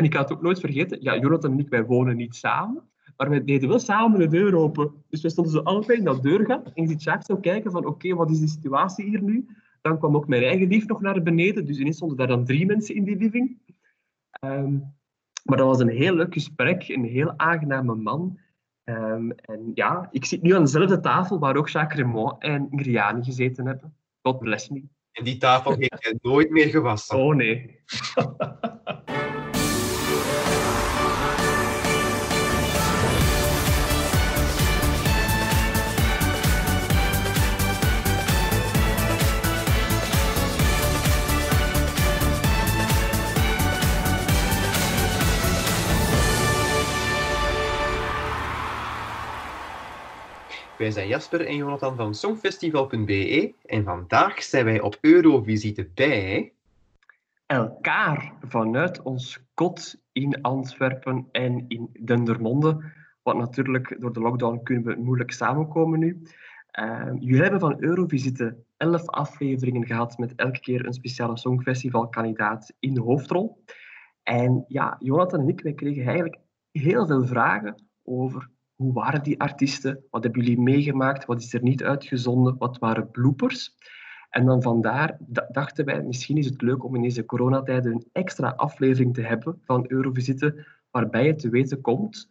En ik ga het ook nooit vergeten, ja, Jonathan en ik, wij wonen niet samen, maar wij deden wel samen de deur open. Dus we stonden zo allebei in dat deurgat en je ziet Jacques zo kijken van, oké, wat is die situatie hier nu? Dan kwam ook mijn eigen lief nog naar beneden, dus ineens stonden daar dan drie mensen in die living. Ehm, maar dat was een heel leuk gesprek, een heel aangename man. Ehm, en ja, ik zit nu aan dezelfde tafel waar ook Jacques Raymond en Ingriani gezeten hebben. God bless me. En die tafel heeft hij nooit meer gewassen. Oh nee. Wij zijn Jasper en Jonathan van Songfestival.be en vandaag zijn wij op Eurovisite bij... Elkaar vanuit ons kot in Antwerpen en in Dendermonde. Want natuurlijk, door de lockdown kunnen we moeilijk samenkomen nu. Uh, jullie hebben van Eurovisite elf afleveringen gehad met elke keer een speciale songfestivalkandidaat in de hoofdrol. En ja, Jonathan en ik wij kregen eigenlijk heel veel vragen over hoe waren die artiesten? Wat hebben jullie meegemaakt? Wat is er niet uitgezonden? Wat waren bloopers? En dan vandaar dachten wij, misschien is het leuk om in deze coronatijden een extra aflevering te hebben van Eurovisite, waarbij je te weten komt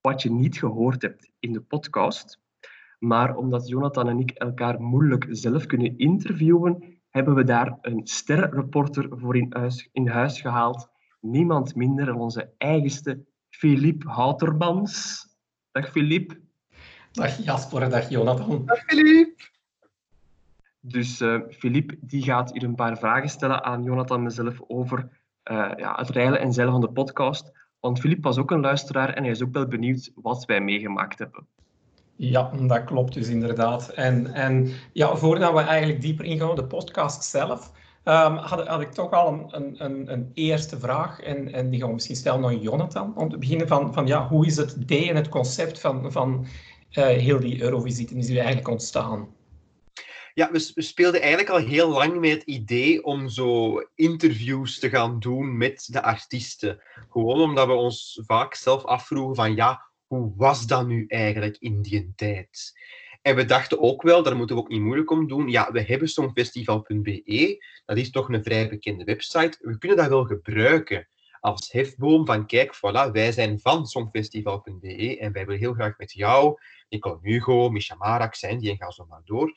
wat je niet gehoord hebt in de podcast. Maar omdat Jonathan en ik elkaar moeilijk zelf kunnen interviewen, hebben we daar een sterrenreporter voor in huis, in huis gehaald. Niemand minder dan onze eigenste Philippe Houtermans. Dag Filip. Dag Jasper, dag Jonathan. Dag Filip. Dus uh, Filip die gaat hier een paar vragen stellen aan Jonathan en mezelf over uh, ja, het rijden en zeilen van de podcast. Want Filip was ook een luisteraar en hij is ook wel benieuwd wat wij meegemaakt hebben. Ja, dat klopt dus inderdaad. En, en ja, voordat we eigenlijk dieper ingaan op de podcast zelf, um, had, had, ik toch al een, een, een, eerste vraag. En, en die gaan we misschien stellen naar Jonathan. Om te beginnen van, van ja, hoe is het idee en het concept van, van uh, heel die Eurovisite is nu eigenlijk ontstaan? Ja, we, we, speelden eigenlijk al heel lang met het idee om zo interviews te gaan doen met de artiesten. Gewoon omdat we ons vaak zelf afvroegen van ja, hoe was dat nu eigenlijk in die tijd? En we dachten ook wel, daar moeten we ook niet moeilijk om doen, ja, we hebben songfestival.be, dat is toch een vrij bekende website, we kunnen dat wel gebruiken als hefboom van kijk, voilà, wij zijn van songfestival.be en wij willen heel graag met jou, Nicole Hugo, Misha Marak, Sandy en ga zo maar door,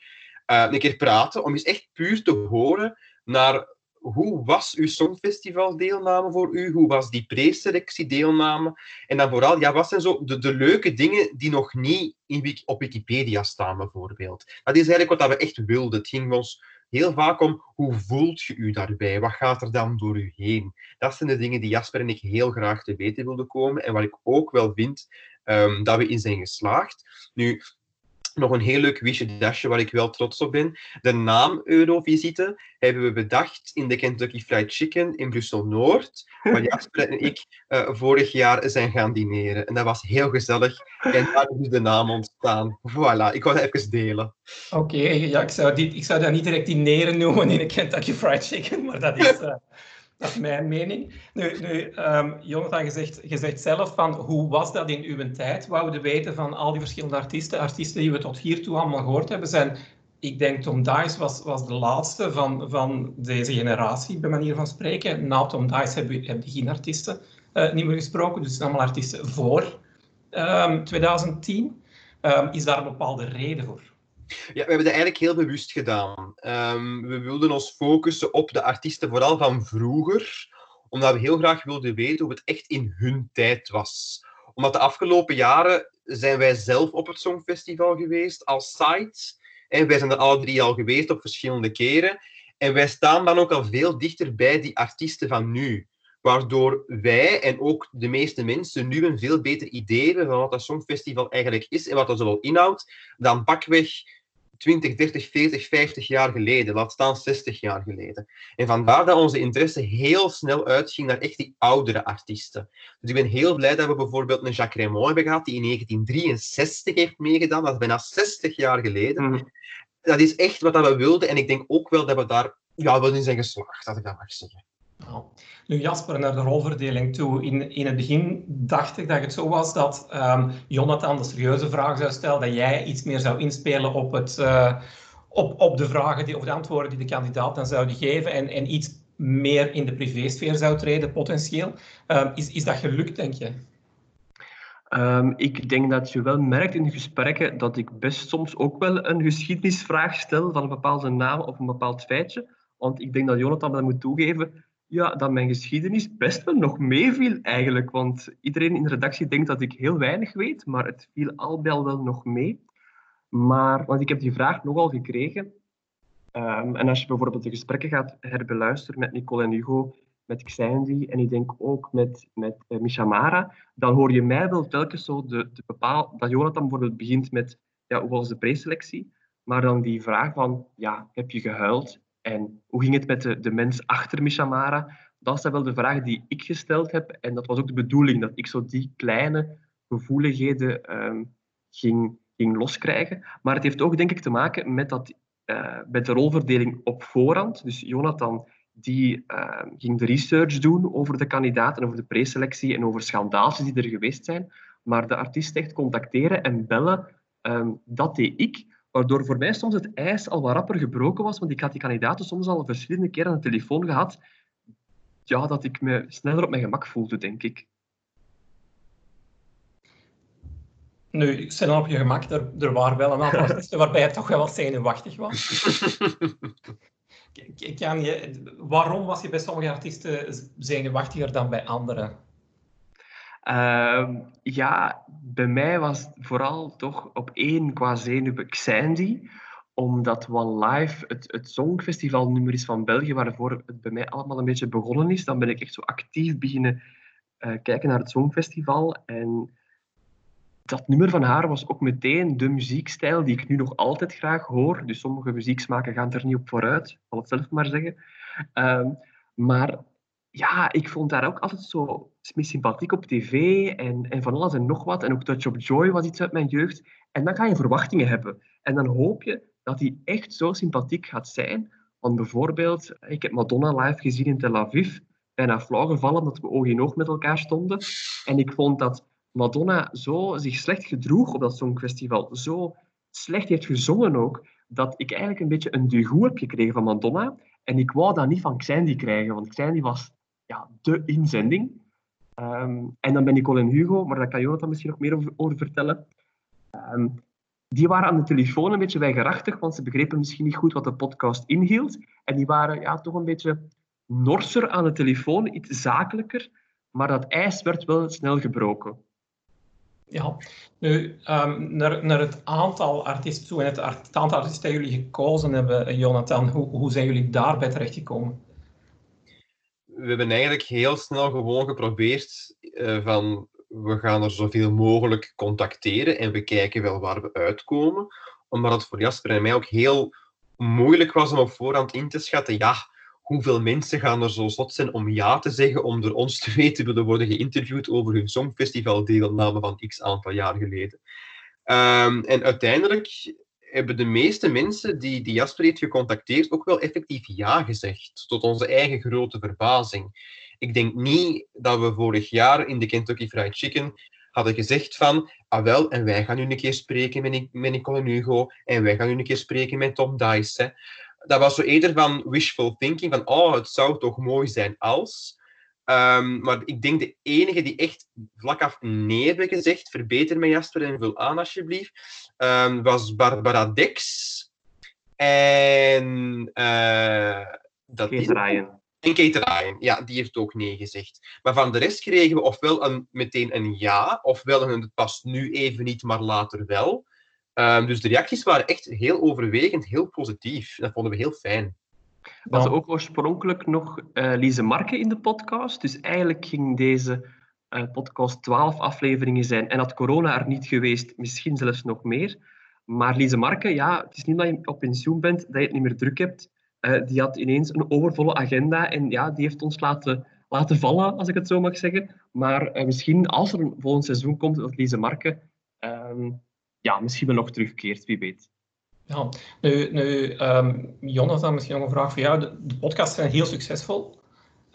uh, een keer praten om eens echt puur te horen naar hoe was uw Songfestival-deelname voor u? Hoe was die preselectie-deelname? En dan vooral, ja, wat zijn zo de, de leuke dingen die nog niet in, op Wikipedia staan, bijvoorbeeld? Dat is eigenlijk wat we echt wilden. Het ging ons heel vaak om, hoe voelt je u daarbij? Wat gaat er dan door u heen? Dat zijn de dingen die Jasper en ik heel graag te weten wilden komen en wat ik ook wel vind um, dat we in zijn geslaagd. Nu, nog een heel leuk wisje dasje waar ik wel trots op ben. De naam Eurovisite hebben we bedacht in de Kentucky Fried Chicken in Brussel-Noord, waar Jasper en ik uh, vorig jaar zijn gaan dineren. En dat was heel gezellig. En daar is dus de naam ontstaan. Voilà, ik wou dat even delen. Oké, ja, ik, zou dit, ik zou dat niet direct dineren noemen in de Kentucky Fried Chicken, maar dat is... Uh... Dat is mijn mening. Nu, nu um, Jonathan, je zegt, zelf van hoe was dat in uw tijd? Wouden weten van al die verschillende artiesten. Artiesten die we tot hiertoe allemaal gehoord hebben zijn... Ik denk Tom Dice was, was de laatste van, van deze generatie, bij manier van spreken. Na Tom Dice hebben we, geen artiesten uh, niet meer gesproken. Dus het zijn allemaal artiesten voor um, 2010. Um, is daar een bepaalde reden voor? Ja, we hebben dat eigenlijk heel bewust gedaan. Um, we wilden ons focussen op de artiesten vooral van vroeger, omdat we heel graag wilden weten hoe het echt in hun tijd was. Omdat de afgelopen jaren zijn wij zelf op het Songfestival geweest als site. En wij zijn er alle drie al geweest op verschillende keren. En wij staan dan ook al veel dichter bij die artiesten van nu. Waardoor wij en ook de meeste mensen nu een veel beter idee hebben van wat dat Songfestival eigenlijk is en wat dat zowel inhoudt dan pakweg 20, 30, 40, 50 jaar geleden, laat staan 60 jaar geleden. En vandaar dat onze interesse heel snel uitging naar echt die oudere artiesten. Dus ik ben heel blij dat we bijvoorbeeld een Jacques Raymond hebben gehad, die in 1963 heeft meegedaan. Dat is bijna 60 jaar geleden. Mm. Dat is echt wat we wilden. En ik denk ook wel dat we daar ja, wel in zijn geslaagd, dat ik dat mag zeggen. Nu Jasper, naar de rolverdeling toe. In, in het begin dacht ik dat het zo was dat um, Jonathan de serieuze vragen zou stellen, dat jij iets meer zou inspelen op, het, uh, op, op de vragen die, of de antwoorden die de kandidaat dan zouden geven en, en iets meer in de privésfeer zou treden, potentieel. Um, is, is dat gelukt, denk je? Um, ik denk dat je wel merkt in de gesprekken dat ik best soms ook wel een geschiedenisvraag stel van een bepaalde naam of een bepaald feitje. Want ik denk dat Jonathan dat moet toegeven ja, dat mijn geschiedenis best wel nog meeviel eigenlijk. Want iedereen in de redactie denkt dat ik heel weinig weet, maar het viel al bij wel nog mee. Maar, want ik heb die vraag nogal gekregen. Um, en als je bijvoorbeeld de gesprekken gaat herbeluisteren met Nicole en Hugo, met Xandy en ik denk ook met, met uh, Mishamara, dan hoor je mij wel telkens zo de, de bepaal, dat Jonathan bijvoorbeeld begint met ja, hoe was de preselectie? Maar dan die vraag van, ja, heb je gehuild? En hoe ging het met de, de mens achter Mishamara? Dat zijn wel de vragen die ik gesteld heb. En dat was ook de bedoeling, dat ik zo die kleine gevoeligheden um, ging, ging loskrijgen. Maar het heeft ook, denk ik, te maken met, dat, uh, met de rolverdeling op voorhand. Dus Jonathan die uh, ging de research doen over de kandidaten, over de preselectie en over schandaaltjes die er geweest zijn. Maar de artiest echt contacteren en bellen, um, dat deed ik. Waardoor voor mij soms het ijs al wat rapper gebroken was, want ik had die kandidaten soms al verschillende keren aan de telefoon gehad. Ja, dat ik me sneller op mijn gemak voelde, denk ik. Nu, sneller op je gemak, er, er waren wel een aantal artiesten waarbij het toch wel wat zenuwachtig was. kan je, waarom was je bij sommige artiesten zenuwachtiger dan bij anderen? Uh, ja, bij mij was vooral toch op één qua zenuwen Xandy omdat One Live het, het Songfestivalnummer is van België, waarvoor het bij mij allemaal een beetje begonnen is. Dan ben ik echt zo actief beginnen uh, kijken naar het Songfestival. En dat nummer van haar was ook meteen de muziekstijl die ik nu nog altijd graag hoor. Dus sommige muzieksmaken gaan er niet op vooruit, zal het zelf maar zeggen. Uh, maar ja, ik vond haar ook altijd zo sympathiek op tv en, en van alles en nog wat. En ook Touch of Joy was iets uit mijn jeugd. En dan ga je verwachtingen hebben. En dan hoop je dat die echt zo sympathiek gaat zijn. Want bijvoorbeeld, ik heb Madonna live gezien in Tel Aviv. Bijna flauw gevallen omdat we oog in oog met elkaar stonden. En ik vond dat Madonna zo zich slecht gedroeg op dat Songfestival. Zo slecht heeft gezongen ook. Dat ik eigenlijk een beetje een degoe heb gekregen van Madonna. En ik wou dat niet van Xandy krijgen. Want Xandy was ja, de inzending. Um, en dan ben Nicole en Hugo, maar daar kan Jonathan misschien nog meer over, vertellen. Um, die waren aan de telefoon een beetje weigerachtig, want ze begrepen misschien niet goed wat de podcast inhield. En die waren ja, toch een beetje norser aan de telefoon, iets zakelijker. Maar dat ijs werd wel snel gebroken. Ja, nu um, naar, naar het aantal artiesten toe en het, het aantal artiesten dat jullie gekozen hebben, Jonathan, hoe, hoe zijn jullie daarbij terechtgekomen? We hebben eigenlijk heel snel gewoon geprobeerd uh, van we gaan er zoveel mogelijk contacteren en we kijken wel waar we uitkomen. Omdat het voor Jasper en mij ook heel moeilijk was om op voorhand in te schatten, ja, hoeveel mensen gaan er zo zot zijn om ja te zeggen, om door ons te weten willen worden geïnterviewd over hun songfestivaldeelname van x aantal jaar geleden. Um, en uiteindelijk hebben de meeste mensen die, die Jasper heeft gecontacteerd ook wel effectief ja gezegd, tot onze eigen grote verbazing. Ik denk niet dat we vorig jaar in de Kentucky Fried Chicken hadden gezegd van, ah wel, en wij gaan nu een keer spreken met, met Nicole Hugo, en wij gaan nu een keer spreken met Tom Dice. Dat was zo eerder van wishful thinking, van oh, het zou toch mooi zijn als... Um, maar ik denk de enige die echt vlak af nee hebben gezegd, verbeter mij Jasper en vul aan alsjeblieft, um, was Barbara Dex. En uh, dat Kate Ryan. En Kate Ryan, ja, die heeft ook nee gezegd. Maar van de rest kregen we ofwel een, meteen een ja, ofwel een het past nu even niet, maar later wel. Um, dus de reacties waren echt heel overwegend, heel positief. Dat vonden we heel fijn. Was ook oorspronkelijk nog uh, Lise Marke in de podcast. Dus eigenlijk ging deze uh, podcast 12 afleveringen zijn. En had corona er niet geweest, misschien zelfs nog meer. Maar Lise Marke, ja, het is niet dat je op pensioen bent, dat je het niet meer druk hebt. Uh, die had ineens een overvolle agenda en ja, die heeft ons laten, laten vallen, als ik het zo mag zeggen. Maar misschien als er een volgend seizoen komt, dat Lise Marke ehm, ja, misschien wel nog terugkeert, wie weet. Ja, nu, nu um, Jonathan, misschien nog een vraag voor jou. De, podcasts zijn heel succesvol.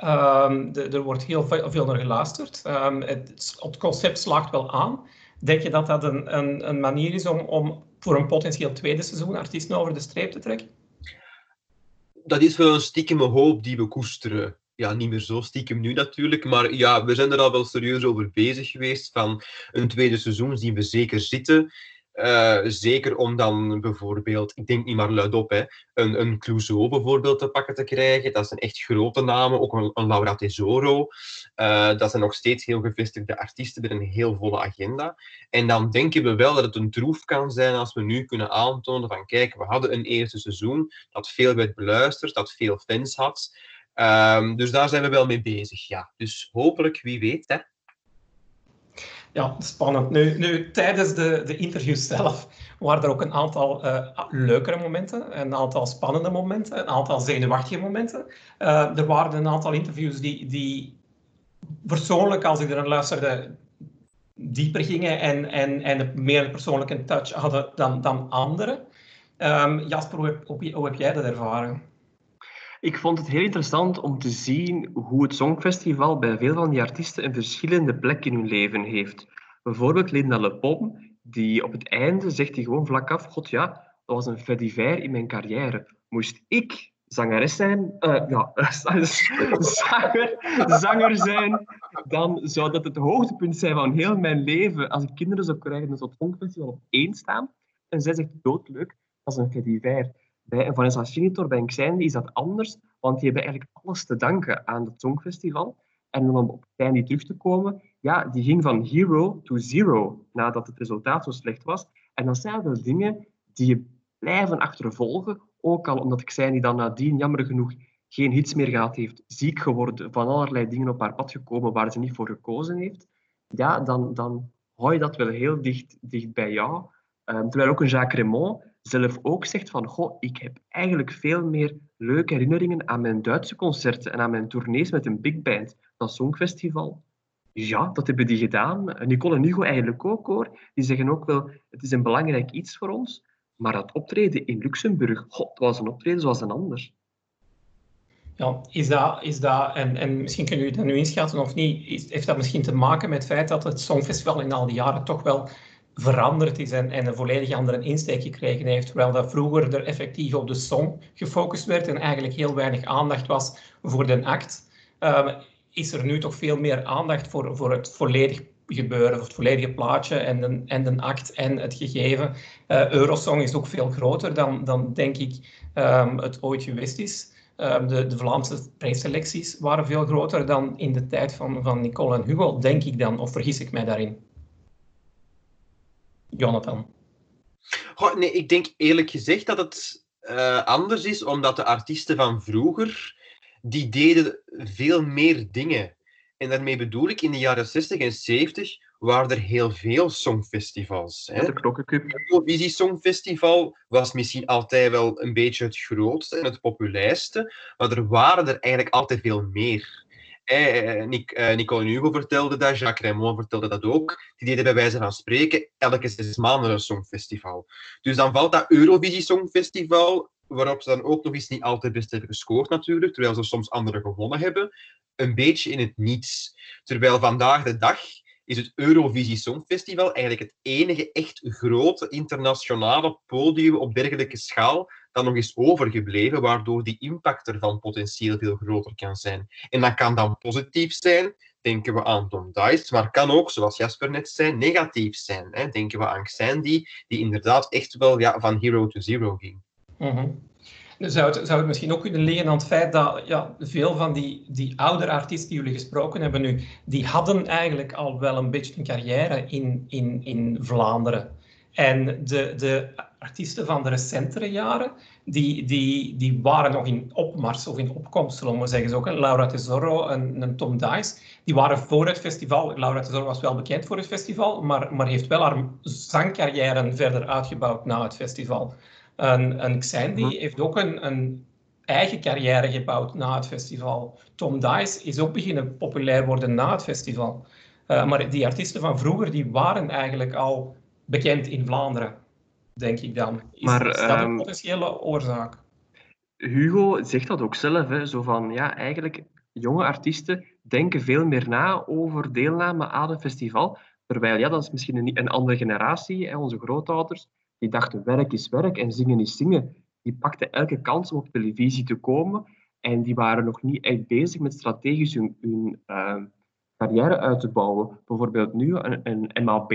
Um, de, er wordt heel veel naar geluisterd. Um, het, concept slaagt wel aan. Denk je dat dat een, een, een manier is om, om voor een potentieel tweede seizoen artiesten over de streep te trekken? Dat is wel een stiekeme hoop die we koesteren ja, niet meer zo stiekem nu natuurlijk. Maar ja, we zijn er al wel serieus over bezig geweest. Van een tweede seizoen zien we zeker zitten. Uh, zeker om dan bijvoorbeeld, ik denk niet maar luidop, hè, een, een bijvoorbeeld te pakken te krijgen. Dat zijn echt grote namen, ook een, een Laura Tesoro. Uh, dat zijn nog steeds heel gevestigde artiesten met een heel volle agenda. En dan denken we wel dat het een troef kan zijn als we nu kunnen aantonen van kijk, we hadden een eerste seizoen dat veel werd beluisterd, dat veel fans had. Um, dus daar zijn we wel mee bezig, ja. Dus hopelijk, wie weet, hè. Ja, spannend. Nu, nu tijdens de, de interviews zelf waren er ook een aantal uh, leukere momenten, een aantal spannende momenten, een aantal zenuwachtige momenten. Uh, er waren een aantal interviews die, die persoonlijk, als ik er luisterde, dieper gingen en, en, en meer persoonlijke touch hadden dan, dan andere. Um, Jasper, hoe heb, hoe heb jij dat ervaren? Ik vond het heel interessant om te zien hoe het Songfestival bij veel van die artiesten een verschillende plek in hun leven heeft. Bijvoorbeeld Linda Le Pom, die op het einde zegt hij gewoon vlak af, god ja, dat was een fediver in mijn carrière. Moest ik zangeres zijn, uh, ja, zanger, zanger zijn, dan zou dat het hoogtepunt zijn van heel mijn leven. Als ik kinderen zou krijgen, dan zou het Songfestival op één staan. En zij zegt doodleuk, dat is een fediver. Bij Vanessa Sinitor, bij Xandy is dat anders, want die hebben eigenlijk alles te danken aan het Songfestival. En om op Xandy terug te komen, ja, die ging van hero to zero nadat het resultaat zo slecht was. En dan zijn er dingen die je blijven achtervolgen, ook al omdat Xandy dan nadien jammer genoeg geen hits meer gehad heeft, ziek geworden, van allerlei dingen op haar pad gekomen waar ze niet voor gekozen heeft, ja, dan, dan hou je dat wel heel dicht, dicht bij jou. Um, terwijl ook een Jacques Raymond zelf ook zegt van, goh, ik heb eigenlijk veel meer leuke herinneringen aan mijn Duitse concerten en aan mijn tournees met een big band, dat Songfestival. Ja, dat hebben die gedaan. Nicole en Hugo eigenlijk ook hoor. Die zeggen ook wel, het is een belangrijk iets voor ons. Maar dat optreden in Luxemburg, god, dat was een optreden zoals een ander. Ja, is dat, is dat en, en misschien kunnen jullie dat nu inschatten of niet, heeft dat misschien te maken met het feit dat het Songfestival in al die jaren toch wel veranderd is en, en een volledig andere insteek gekregen heeft. Terwijl dat vroeger er effectief op de song gefocust werd en eigenlijk heel weinig aandacht was voor de act, um, is er nu toch veel meer aandacht voor, voor het volledig gebeuren, voor het volledige plaatje en de, en de act en het gegeven. Uh, Eurosong is ook veel groter dan, dan denk ik um, het ooit geweest is. Um, de, de, Vlaamse preselecties waren veel groter dan in de tijd van, van Nicole en Hugo, denk ik dan, of vergis ik mij daarin? Jonathan? Goh, nee, ik denk eerlijk gezegd dat het uh, anders is, omdat de artiesten van vroeger, die deden veel meer dingen. En daarmee bedoel ik, in de jaren 60 en 70 waren er heel veel songfestivals. Hè. De. Het Eurovisie Songfestival was misschien altijd wel een beetje het grootste en het populairste, maar er waren er eigenlijk altijd veel meer. Eh, eh, Nicole Hugo vertelde dat, Jacques Raymond vertelde dat ook. Die deden bij wijze van spreken elke zes maanden een songfestival. Dus dan valt dat Eurovisie Songfestival, waarop ze dan ook nog eens niet altijd best hebben gescoord natuurlijk, terwijl ze soms anderen gewonnen hebben, een beetje in het niets. Terwijl vandaag de dag is het Eurovisie Songfestival eigenlijk het enige echt grote internationale podium op dergelijke schaal dan nog eens overgebleven, waardoor die impact ervan potentieel veel groter kan zijn. En dat kan dan positief zijn, denken we aan Tom Dice, maar kan ook, zoals Jasper net zei, negatief zijn. Hè? Denken we aan Xandy, die inderdaad echt wel ja, van hero to zero ging. Mm Zou het, zou het misschien ook kunnen liggen aan het feit dat ja, veel van die, die oudere artiesten die jullie gesproken hebben nu, die hadden eigenlijk al wel een beetje een carrière in, in, in Vlaanderen. En de, de artiesten van de recentere jaren, die, die, die waren nog in opmars of in opkomst, zullen we zeggen. Ook Laura Tesoro en, en, Tom Dice, die waren voor het festival. Laura Tesoro was wel bekend voor het festival, maar, maar heeft wel haar zangcarrière verder uitgebouwd na het festival. En, en Xandy mhm. heeft ook een, een eigen carrière gebouwd na het festival. Tom Dice is ook beginnen populair worden na het festival. Uh, maar die artiesten van vroeger die waren eigenlijk al bekend in Vlaanderen, denk ik dan. Is, maar, dat een potentiële oorzaak? Hugo zegt dat ook zelf, hè, zo van, ja, eigenlijk jonge artiesten denken veel meer na over deelname aan een festival. Terwijl, ja, dat is misschien een, een andere generatie, hè, onze grootouders, die dachten werk is werk en zingen is zingen. Die pakten elke kans om op televisie te komen en die waren nog niet echt bezig met strategisch hun, hun uh, carrière uit te bouwen. Bijvoorbeeld nu een, een Emma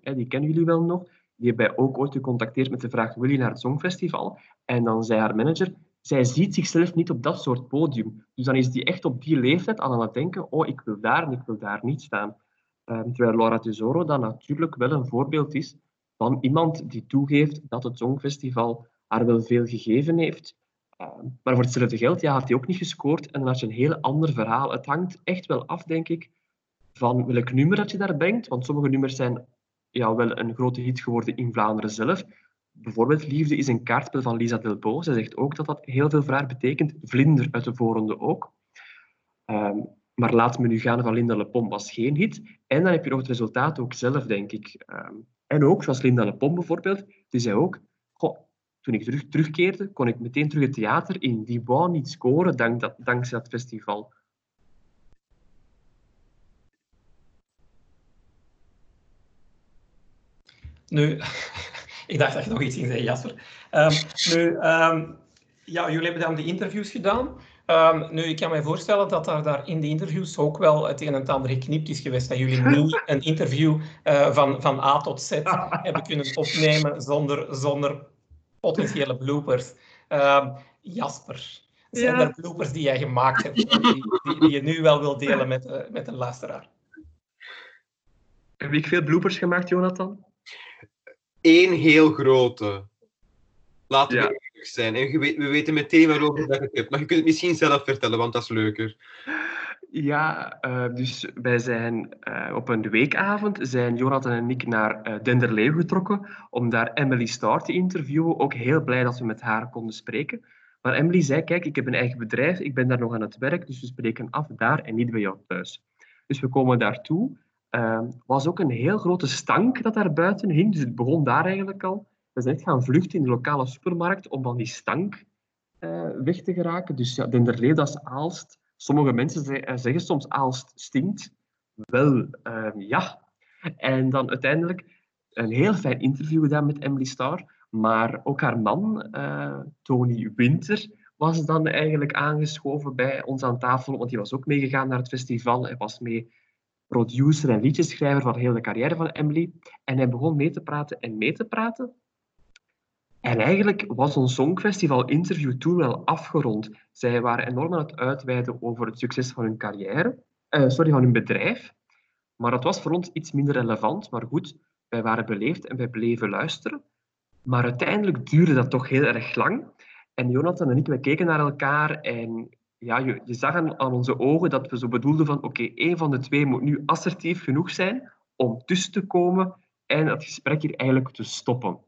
hè, die kennen jullie wel nog, die heeft ook ooit gecontacteerd met de vraag: wil je naar het Songfestival? En dan zei haar manager: zij ziet zichzelf niet op dat soort podium. Dus dan is die echt op die leeftijd aan het denken: oh, ik wil daar en ik wil daar niet staan. Um, terwijl Laura Tesoro dan natuurlijk wel een voorbeeld is van iemand die toegeeft dat het Songfestival haar wel veel gegeven heeft. Uh, maar voor hetzelfde geld ja, had hij ook niet gescoord en dan had je een heel ander verhaal. Het hangt echt wel af, denk ik, van welk nummer dat je daar brengt. Want sommige nummers zijn ja, wel een grote hit geworden in Vlaanderen zelf. Bijvoorbeeld Liefde is een kaartspel van Lisa Delbo. Zij zegt ook dat dat heel veel voor haar betekent. Vlinder uit de voorronde ook. Um, maar Laat me nu gaan van Linda Lepom was geen hit. En dan heb je nog het resultaat ook zelf, denk ik. Um, en ook, zoals Linda Lepom bijvoorbeeld, die zei ook... Goh, toen ik terug, terugkeerde, kon ik meteen terug het theater in. Die wou niet scoren dank dankzij dat festival. Nu, ik dacht dat je nog iets ging zeggen, Jasper. Um, nu, um, ja, jullie hebben dan die interviews gedaan. Um, nu, ik kan me voorstellen dat er daar in de interviews ook wel het een en het ander geknipt is geweest. Dat jullie niet een interview uh, van, van A tot Z hebben kunnen opnemen zonder, zonder potentiële bloopers. Jasper, zijn ja. er bloopers die jij gemaakt hebt, die, die, die, je nu wel wil delen met, uh, met een luisteraar? Heb ik veel bloopers gemaakt, Jonathan? Één heel grote. Laten we eerlijk zijn. En we, we weten meteen waarover dat het hebt. Maar je kunt het misschien zelf vertellen, want dat is leuker. Ja, uh, dus wij zijn uh, op een weekavond zijn Jonathan en ik naar uh, Denderleeuw getrokken om daar Emily Starr te interviewen. Ook heel blij dat we met haar konden spreken. Maar Emily zei, kijk, ik heb een eigen bedrijf, ik ben daar nog aan het werk, dus we spreken af daar en niet bij jou thuis. Dus we komen daartoe uh, was ook een heel grote stank dat daar buiten hing. Dus het begon daar eigenlijk al. We zijn echt gaan vluchten in de lokale supermarkt om van die stank uh, weg te geraken. Dus ja, Denderlee, dat Aalst. Sommige mensen eh, zeggen soms Aalst stinkt. Wel, uh, ja. En dan uiteindelijk een heel fijn interview gedaan met Emily Starr. Maar ook haar man, uh, Tony Winter, was dan eigenlijk aangeschoven bij ons aan tafel. Want die was ook meegegaan naar het festival. Hij was mee producer en liedjeschrijver van de hele carrière van Emily. En hij begon mee te praten en mee te praten. En eigenlijk was ons Songfestival-interview toen wel afgerond. Zij waren enorm aan het uitweiden over het succes van hun carrière, uh, sorry, van hun bedrijf. Maar dat was voor ons iets minder relevant. Maar goed, wij waren beleefd en wij bleven luisteren. Maar uiteindelijk duurde dat toch heel erg lang. En Jonathan en ik, wij keken naar elkaar en ja, je, je zag aan, onze ogen dat we zo bedoelden van oké, okay, één van de twee moet nu assertief genoeg zijn om tussen te komen en het gesprek hier eigenlijk te stoppen.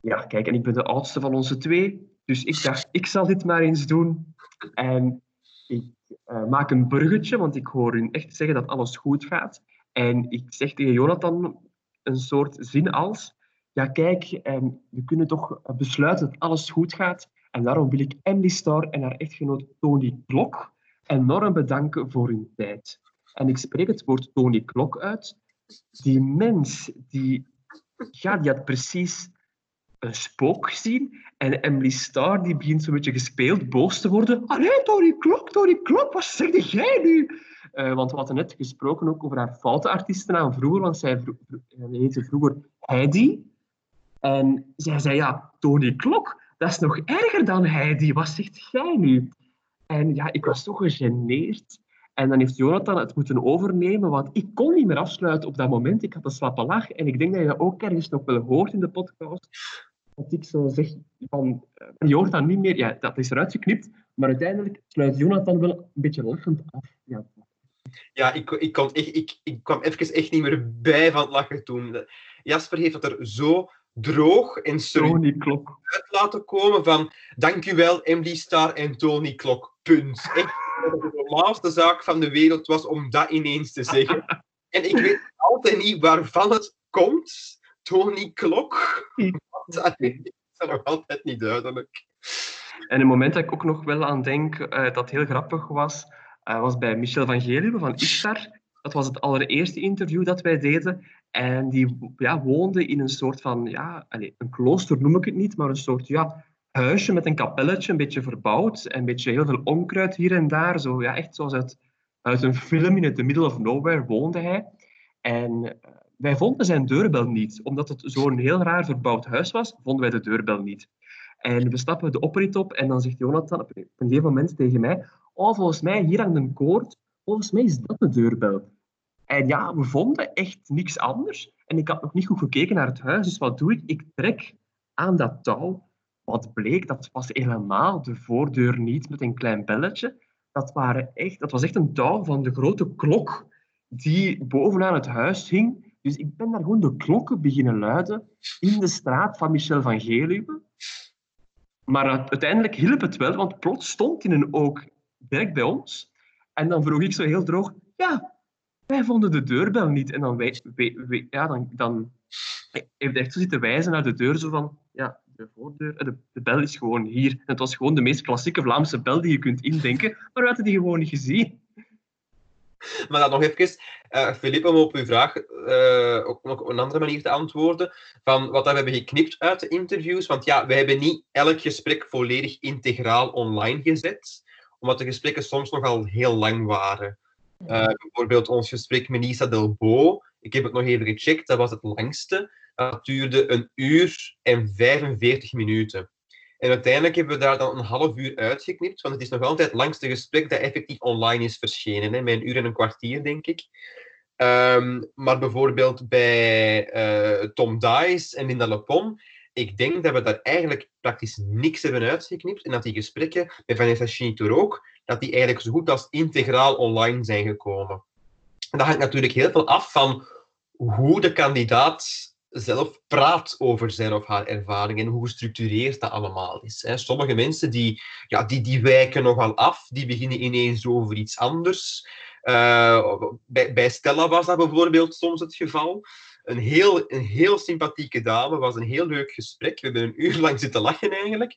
Ja, kijk, en ik ben de oudste van onze twee, dus ik dacht, ik zal dit maar eens doen. En ik uh, maak een bruggetje, want ik hoor hun echt zeggen dat alles goed gaat. En ik zeg tegen Jonathan een soort zin als, ja kijk, um, we kunnen toch besluiten dat alles goed gaat, en daarom wil ik Emily Starr en haar echtgenoot Tony Klok enorm bedanken voor hun tijd. En ik spreek het woord Tony Klok uit. Die mens, die, ja, die had precies een spook gezien. En Emily Starr die begint zo'n beetje gespeeld boos te worden. Allee, Tony Klok, Tony Klok, wat zeg jij nu? Uh, want we hadden net gesproken ook over haar foute artiestennaam vroeger, want zij vro heette vroeger Heidi. En zij zei, ja, Tony Klok, dat is nog erger dan Heidi. Wat zegt jij nu? En ja, ik was zo gegeneerd. En dan heeft Jonathan het moeten overnemen, want ik kon niet meer afsluiten op dat moment. Ik had een slappe lach. En ik denk dat je dat ook ergens nog wel hoort in de podcast. Dat ik zo zeg van, eh, je hoort dat niet meer. Ja, dat is eruit geknipt. Maar uiteindelijk sluit Jonathan wel een beetje lachend af. Ja, ja ik, ik, kon echt, ik, ik kwam even echt niet meer bij van het lachen toen. Jasper heeft het er zo droog en Tony Klok. uit laten komen van dankjewel Emily Star en Tony Klok. Punt. Echt de normaalste zaak van de wereld was om dat ineens te zeggen. En ik weet altijd niet waarvan het komt. Tony Klok. Dat is nog altijd niet duidelijk. En een moment dat ik ook nog wel aan denk, uh, dat heel grappig was, uh, was bij Michel van Geluwe van Ishtar. Dat was het allereerste interview dat wij deden. En die ja, woonde in een soort van, ja, een klooster noem ik het niet, maar een soort ja, huisje met een kapelletje, een beetje verbouwd. En een beetje heel veel onkruid hier en daar. Zo, ja, echt zoals uit, uit een film in the middle of nowhere woonde hij. En uh, wij vonden zijn deurbel niet. Omdat het zo'n heel raar verbouwd huis was, vonden wij de deurbel niet. En we stappen de oprit op en dan zegt Jonathan op een gegeven moment tegen mij oh, volgens mij hier aan een koord, volgens mij is dat de deurbel. En ja, we vonden echt niks anders. En ik had nog niet goed gekeken naar het huis, dus wat doe ik? Ik trek aan dat touw. Wat bleek, dat was helemaal de voordeur niet met een klein belletje. Dat, waren echt, dat was echt een touw van de grote klok die bovenaan het huis hing. Dus ik ben daar gewoon de klokken beginnen luiden in de straat van Michel van Geluwe. Maar uiteindelijk hielp het wel, want plots stond in een ook direct bij ons. En dan vroeg ik zo heel droog, ja, wij vonden de deurbel niet. En dan, wij, wij, ja, dan, dan heeft echt zo zitten wijzen naar de deur, zo van, ja, de voordeur, de, bel is gewoon hier. En het was gewoon de meest klassieke Vlaamse bel die je kunt indenken, maar we hadden die gewoon niet gezien. Maar dan nog even, uh, om op uw vraag uh, ook nog op een andere manier te antwoorden, van wat we hebben geknipt uit de interviews. Want ja, we hebben niet elk gesprek volledig integraal online gezet omdat de gesprekken soms nogal heel lang waren. Uh, bijvoorbeeld ons gesprek met Nisa Delbo, ik heb het nog even gecheckt, dat was het langste. Dat duurde een uur en 45 minuten. En uiteindelijk hebben we daar dan een half uur uitgeknipt, want het is nog altijd het langste gesprek dat effectief online is verschenen. Hè, met een uur en een kwartier, denk ik. Um, maar bijvoorbeeld bij uh, Tom Dice en Linda Lepom ik denk dat we daar eigenlijk praktisch niks hebben uitgeknipt. En dat die gesprekken met Vanessa Schinitor ook, dat die eigenlijk zo goed als integraal online zijn gekomen. En dat hangt natuurlijk heel veel af van hoe de kandidaat zelf praat over zijn of haar ervaring en hoe gestructureerd dat allemaal is. Sommige mensen die, ja, die, die wijken nogal af, die beginnen ineens over iets anders. Uh, bij, bij Stella was dat bijvoorbeeld soms het geval een heel, een heel sympathieke dame. was een heel leuk gesprek. We hebben een uur lang zitten lachen eigenlijk.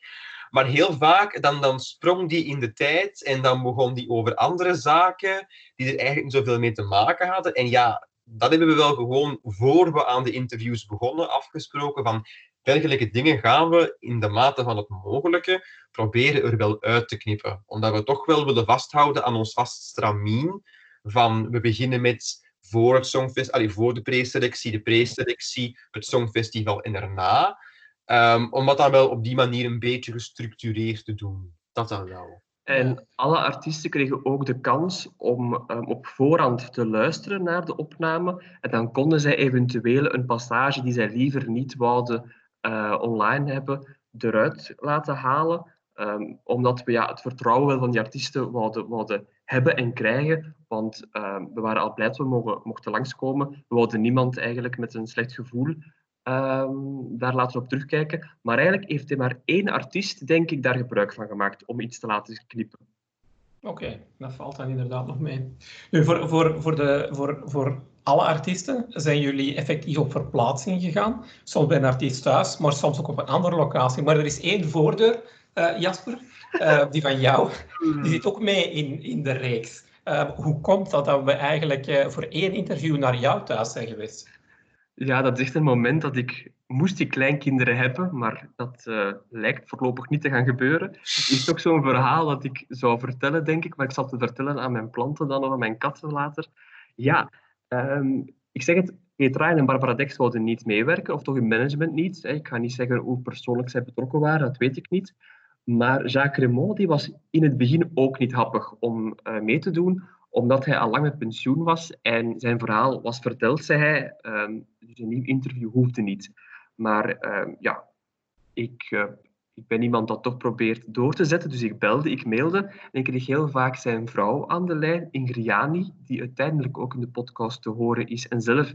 Maar heel vaak dan, dan sprong die in de tijd en dan begon die over andere zaken die er eigenlijk niet zoveel mee te maken hadden. En ja, dat hebben we wel gewoon voor we aan de interviews begonnen afgesproken van dergelijke dingen gaan we in de mate van het mogelijke proberen er wel uit te knippen. Omdat we toch wel willen vasthouden aan ons vast stramien van we beginnen met voor het Songfestival, voor de preselectie, de preselectie, het Songfestival en daarna. Um, om dat dan wel op die manier een beetje gestructureerd te doen. Dat dan wel. En alle artiesten kregen ook de kans om um, op voorhand te luisteren naar de opname. En dan konden zij eventueel een passage die zij liever niet wouden uh, online hebben, eruit laten halen. Um, omdat we ja, het vertrouwen wel van die artiesten wouden, hebben en krijgen. Want uh, we waren al blij dat we mogen, mochten langskomen. We wilden niemand eigenlijk met een slecht gevoel um, daar laten op terugkijken. Maar eigenlijk heeft hij maar één artiest, denk ik, daar gebruik van gemaakt om iets te laten knippen. Oké, dat valt dan inderdaad nog mee. Nu, voor, voor, voor, de, voor, voor alle artiesten zijn jullie effectief op verplaatsing gegaan. Soms bij een artiest thuis, maar soms ook op een andere locatie. Maar er is één voordeur, uh, Jasper, uh, die van jou. Die zit ook mee in, in de reeks. Uh, hoe komt dat dat we eigenlijk uh, voor één interview naar jou thuis zijn geweest? Ja, dat is echt een moment dat ik moest die kleinkinderen hebben, maar dat lijkt voorlopig niet te gaan gebeuren. Het is toch zo'n verhaal dat ik zou vertellen, denk ik, maar ik zal het vertellen aan mijn planten dan of aan mijn katten later. Ja, um, ik zeg het, Petra en Barbara Dex wilden niet meewerken, of toch hun management niet. Ik ga niet zeggen hoe persoonlijk zij betrokken waren, dat weet ik niet. Maar Jacques Raymond was in het begin ook niet happig om uh, mee te doen, omdat hij al lang met pensioen was en zijn verhaal was verteld, zei hij. Um, dus een nieuw interview hoefde niet. Maar uh, ja, ik, uh, ik ben iemand dat toch probeert door te zetten. Dus ik belde, ik mailde en ik kreeg heel vaak zijn vrouw aan de lijn, Ingriani, die uiteindelijk ook in de podcast te horen is en zelf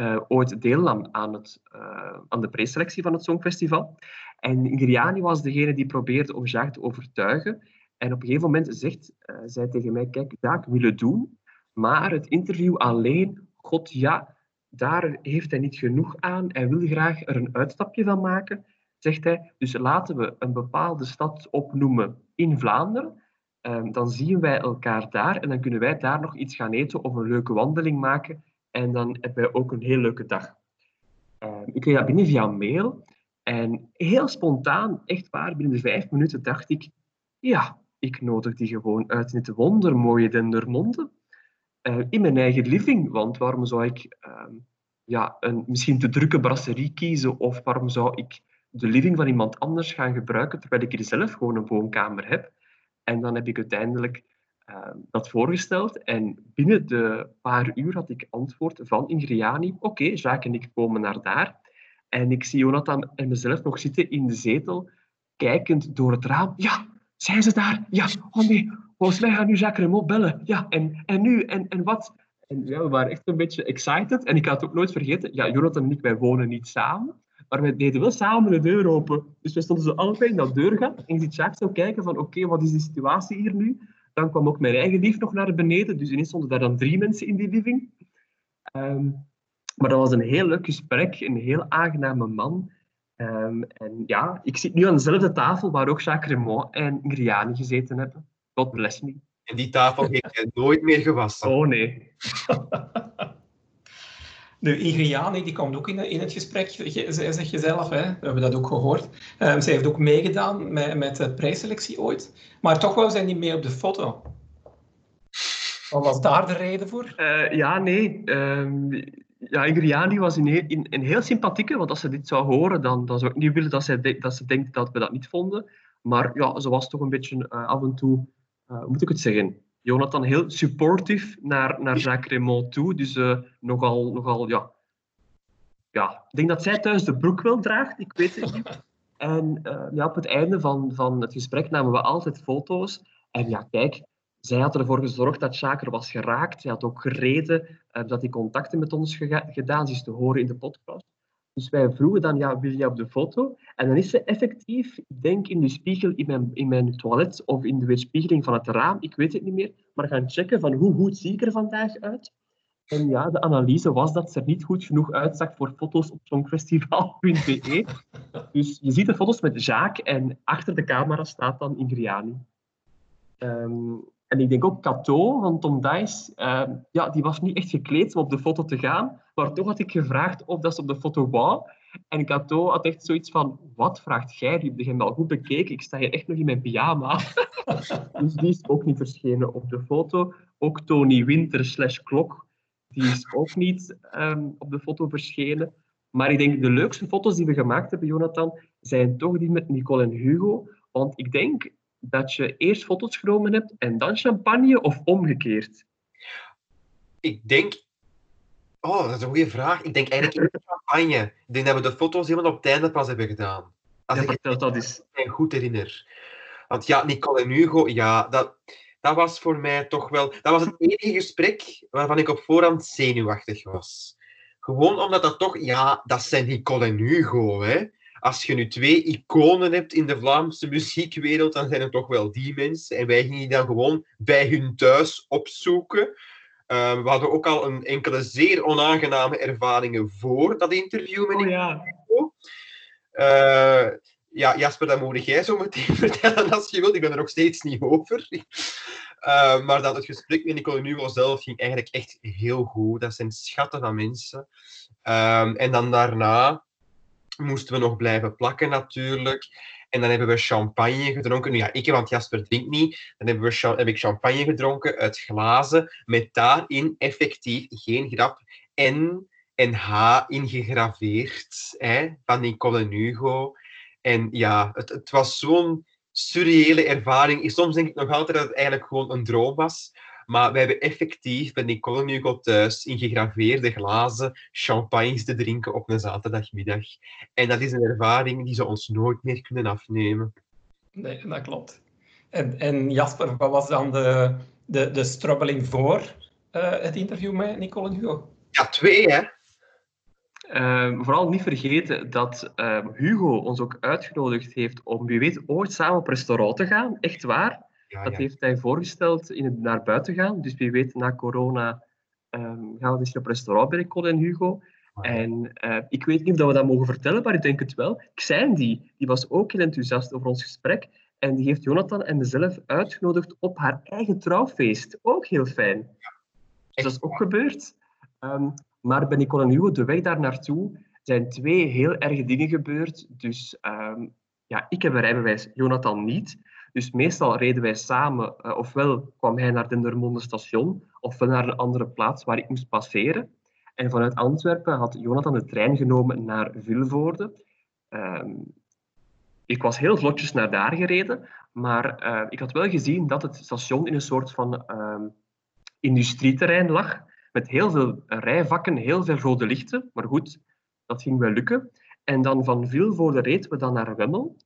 uh, ooit deelnam aan, het, uh, aan de preselectie van het Songfestival. En Ingriani was degene die probeerde om Jacques te overtuigen. En op een gegeven moment zegt uh, zij tegen mij, kijk, Jacques wil het doen, maar het interview alleen, god ja, daar heeft hij niet genoeg aan. Hij wil graag er een uitstapje van maken, zegt hij. Dus laten we een bepaalde stad opnoemen in Vlaanderen. ehm, dan zien wij elkaar daar en dan kunnen wij daar nog iets gaan eten of een leuke wandeling maken. En dan hebben wij ook een heel leuke dag. Ehm, ik kreeg dat binnen via mail. En heel spontaan, echt waar, binnen de vijf minuten dacht ik, ja, ik nodig die gewoon uit in het wondermooie Dendermonde. Uh, in mijn eigen living, want waarom zou ik ehm, ja, een misschien te drukke brasserie kiezen of waarom zou ik de living van iemand anders gaan gebruiken terwijl ik hier zelf gewoon een woonkamer heb? En dan heb ik uiteindelijk ehm, dat voorgesteld en binnen de paar uur had ik antwoord van Ingriani. Oké, okay, en ik komen naar daar. En ik zie Jonathan en mezelf nog zitten in de zetel, kijkend door het raam. Ja, zijn ze daar? Ja, oh nee, volgens mij gaan nu Jacques Remot bellen. Ja, en, en nu? En, en wat? En ja, we waren echt een beetje excited. En ik had het ook nooit vergeten, ja, Jonathan en ik, wij wonen niet samen. Maar wij deden wel samen de deur open. Dus we stonden zo allebei in dat deurgat. En ik zie Jacques zo kijken van, oké, wat is die situatie hier nu? Dan kwam ook mijn eigen lief nog naar beneden. Dus ineens stonden daar dan drie mensen in die living. Um, maar dat was een heel leuk gesprek, een heel aangename man. Um, en ja, ik zit nu aan dezelfde tafel waar ook Jacques Raymond en Griani gezeten hebben. God bless me. En die tafel heeft nooit meer gewassen. Oh nee. De Ingriani die komt ook in, in het gesprek, zeg je zelf, hè? we hebben dat ook gehoord. Um, zij heeft ook meegedaan met, met de prijsselectie ooit, maar toch wou zij niet mee op de foto. Wat was daar de reden voor? Uh, ja, nee. Um, ja, Ingriani was een heel, een heel sympathieke, want als ze dit zou horen, dan, dan zou ik niet willen dat ze, dat ze denkt dat we dat niet vonden. Maar ja, ze was toch een beetje uh, af en toe, uh, hoe moet ik het zeggen, Jonathan heel supportive naar, naar Jacques Raymond toe. Dus uh, nogal, nogal, ja... Ja, ik denk dat zij thuis de broek wel draagt, ik weet het niet. En ja, op het einde van, van het gesprek namen we altijd foto's. En ja, kijk, zij had ervoor gezorgd dat Shaker was geraakt. Zij had ook gereden uh, dat hij contacten met ons gedaan. Ze is te horen in de podcast. Dus wij vroegen dan, ja, wil je op de foto? En dan is ze effectief, ik denk in de spiegel in mijn, in mijn toilet of in de weerspiegeling van het raam, ik weet het niet meer, maar gaan checken van hoe goed zie ik er vandaag uit. En ja, de analyse was dat ze er niet goed genoeg uitzag voor foto's op songfestival.be. Dus je ziet de foto's met Jacques en achter de camera staat dan Ingriani. Um, en ik denk ook Cato van Tom Dice, uh, ja, die was niet echt gekleed om op de foto te gaan, maar toch had ik gevraagd of dat ze op de foto wou. En Cato had echt zoiets van, wat vraagt jij? Die je wel goed bekeken, ik sta hier echt nog in mijn pyjama. dus die is ook niet verschenen op de foto. Ook Tony Winter slash Klok, die is ook niet um, op de foto verschenen. Maar ik denk, de leukste foto's die we gemaakt hebben, Jonathan, zijn toch die met Nicole en Hugo. Want ik denk, dat je eerst foto's genomen hebt en dan champagne of omgekeerd? Ik denk... Oh, dat is een goede vraag. Ik denk eigenlijk eerst champagne. Ik denk dat we de foto's helemaal op het einde pas hebben gedaan. Als ja, ik dat is. me goed herinner. Want ja, Nicole en Hugo, ja, dat, dat was voor mij toch wel... Dat was het enige gesprek waarvan ik op voorhand zenuwachtig was. Gewoon omdat dat toch... Ja, dat zijn Nicole en Hugo, hè als je nu twee iconen hebt in de Vlaamse muziekwereld, dan zijn het toch wel die mensen. En wij gingen die dan gewoon bij hun thuis opzoeken. Uh, we hadden ook al een enkele zeer onaangename ervaringen voor dat interview met oh, ja. Uh, ja, Jasper, dat moet jij zo meteen vertellen als je wilt. Ik ben er nog steeds niet over. Uh, maar dat het gesprek met Nicole Nuvo zelf ging eigenlijk echt heel goed. Dat zijn schatten van mensen. Ehm, en dan daarna moesten we nog blijven plakken natuurlijk. En dan hebben we champagne gedronken. Nu ja, ik, want Jasper drinkt niet. Dan hebben we, heb ik champagne gedronken uit glazen. Met daarin effectief, geen grap, N en H ingegraveerd. Hè, van Nicole en Hugo. En ja, het, het was zo'n surreële ervaring. Soms denk ik nog altijd dat het eigenlijk gewoon een droom was. Maar we hebben effectief bij Nicole en Hugo thuis in gegraveerde glazen champagnes te drinken op een zaterdagmiddag. En dat is een ervaring die ze ons nooit meer kunnen afnemen. Nee, dat klopt. En, en Jasper, wat was dan de, de, de strubbeling voor uh, het interview met Nicole en Hugo? Ja, twee hè. Uh, vooral niet vergeten dat uh, Hugo ons ook uitgenodigd heeft om, wie weet, ooit samen op restaurant te gaan. Echt waar dat heeft hij voorgesteld in het naar buiten gaan. Dus wie weet, na corona um, gaan we misschien op restaurant bij Colin en Hugo. Ah, en uh, ik weet niet of we dat mogen vertellen, maar ik denk het wel. Xijn, die, die was ook heel enthousiast over ons gesprek. En die heeft Jonathan en mezelf uitgenodigd op haar eigen trouwfeest. Ook heel fijn. Dus dat is ook gebeurd. Um, maar bij Nicole en Hugo, de weg daar naartoe, zijn twee heel erge dingen gebeurd. Dus um, ja, ik heb een rijbewijs, Jonathan niet. Dus meestal reden wij samen, uh, ofwel kwam hij naar Dendermonde station, ofwel naar een andere plaats waar ik moest passeren. En vanuit Antwerpen had Jonathan de trein genomen naar Vilvoorde. Um, ik was heel vlotjes naar daar gereden, maar uh, ik had wel gezien dat het station in een soort van um, industrieterrein lag, met heel veel rijvakken, heel veel rode lichten. Maar goed, dat ging wel lukken. En dan van Vilvoorde reden we dan naar Wemmel.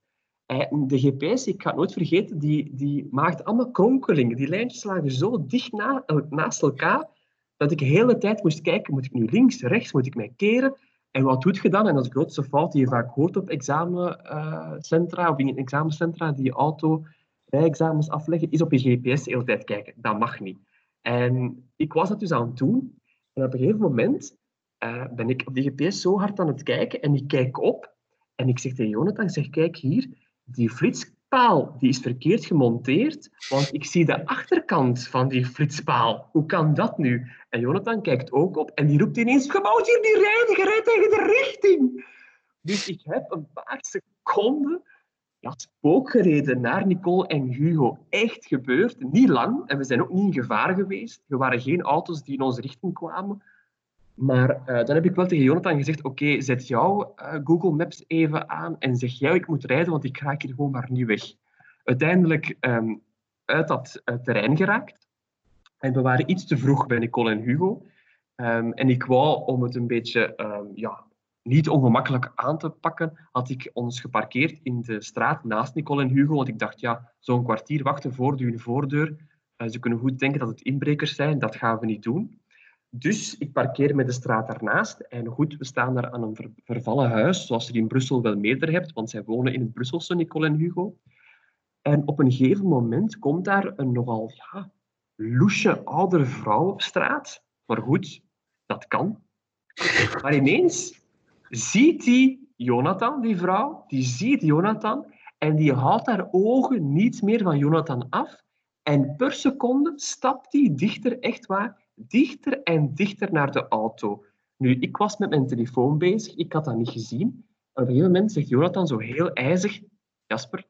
De GPS, ik ga het nooit vergeten, die, die maakt allemaal kronkelingen. Die lijntjes lagen zo dicht na, naast elkaar, dat ik de hele tijd moest kijken, moet ik nu links, rechts, moet ik mij keren? En wat doet je dan? En dat is de grootste fout die je vaak hoort op examencentra, of in examencentra, die auto rijexamens afleggen, is op je GPS de hele tijd kijken. Dat mag niet. En ik was dat dus aan het doen. En op een gegeven moment uh, ben ik op die GPS zo hard aan het kijken en ik kijk op en ik zeg tegen Jonathan, ik zeg, kijk hier, die flitspaal die is verkeerd gemonteerd, want ik zie de achterkant van die flitspaal. Hoe kan dat nu? En Jonathan kijkt ook op en die roept ineens, gebouwd hier die rijden, je rijdt tegen de richting. Dus ik heb een paar seconden ja, spookgereden naar Nicole en Hugo. Echt gebeurd, niet lang. En we zijn ook niet in gevaar geweest. Er waren geen auto's die in onze richting kwamen. Maar uh, dan heb ik wel tegen Jonathan gezegd, oké, zet jouw uh, Google Maps even aan en zeg jij, ik moet rijden, want ik raak hier gewoon maar niet weg. Uiteindelijk um, uit dat uh, terrein geraakt. En we waren iets te vroeg bij Nicole en Hugo. Um, en ik wou, om het een beetje um, ja, niet ongemakkelijk aan te pakken, had ik ons geparkeerd in de straat naast Nicole en Hugo. Want ik dacht, ja, zo'n kwartier wachten voor de voordeur. ze kunnen goed denken dat het inbrekers zijn. Dat gaan we niet doen. Dus ik parkeer met de straat daarnaast. En goed, we staan daar aan een ver vervallen huis, zoals je in Brussel wel meerder hebt, want zij wonen in het Brusselse, Nicole en Hugo. En op een gegeven moment komt daar een nogal ja, loesje oudere vrouw op straat. Maar goed, dat kan. Maar ineens ziet die Jonathan, die vrouw, die ziet Jonathan en die haalt haar ogen niet meer van Jonathan af. En per seconde stapt die dichter, echt waar, dichter en dichter naar de auto. Nu, ik was met mijn telefoon bezig, ik had dat niet gezien. En op een gegeven moment zegt Jonathan zo heel ijzig, Jasper,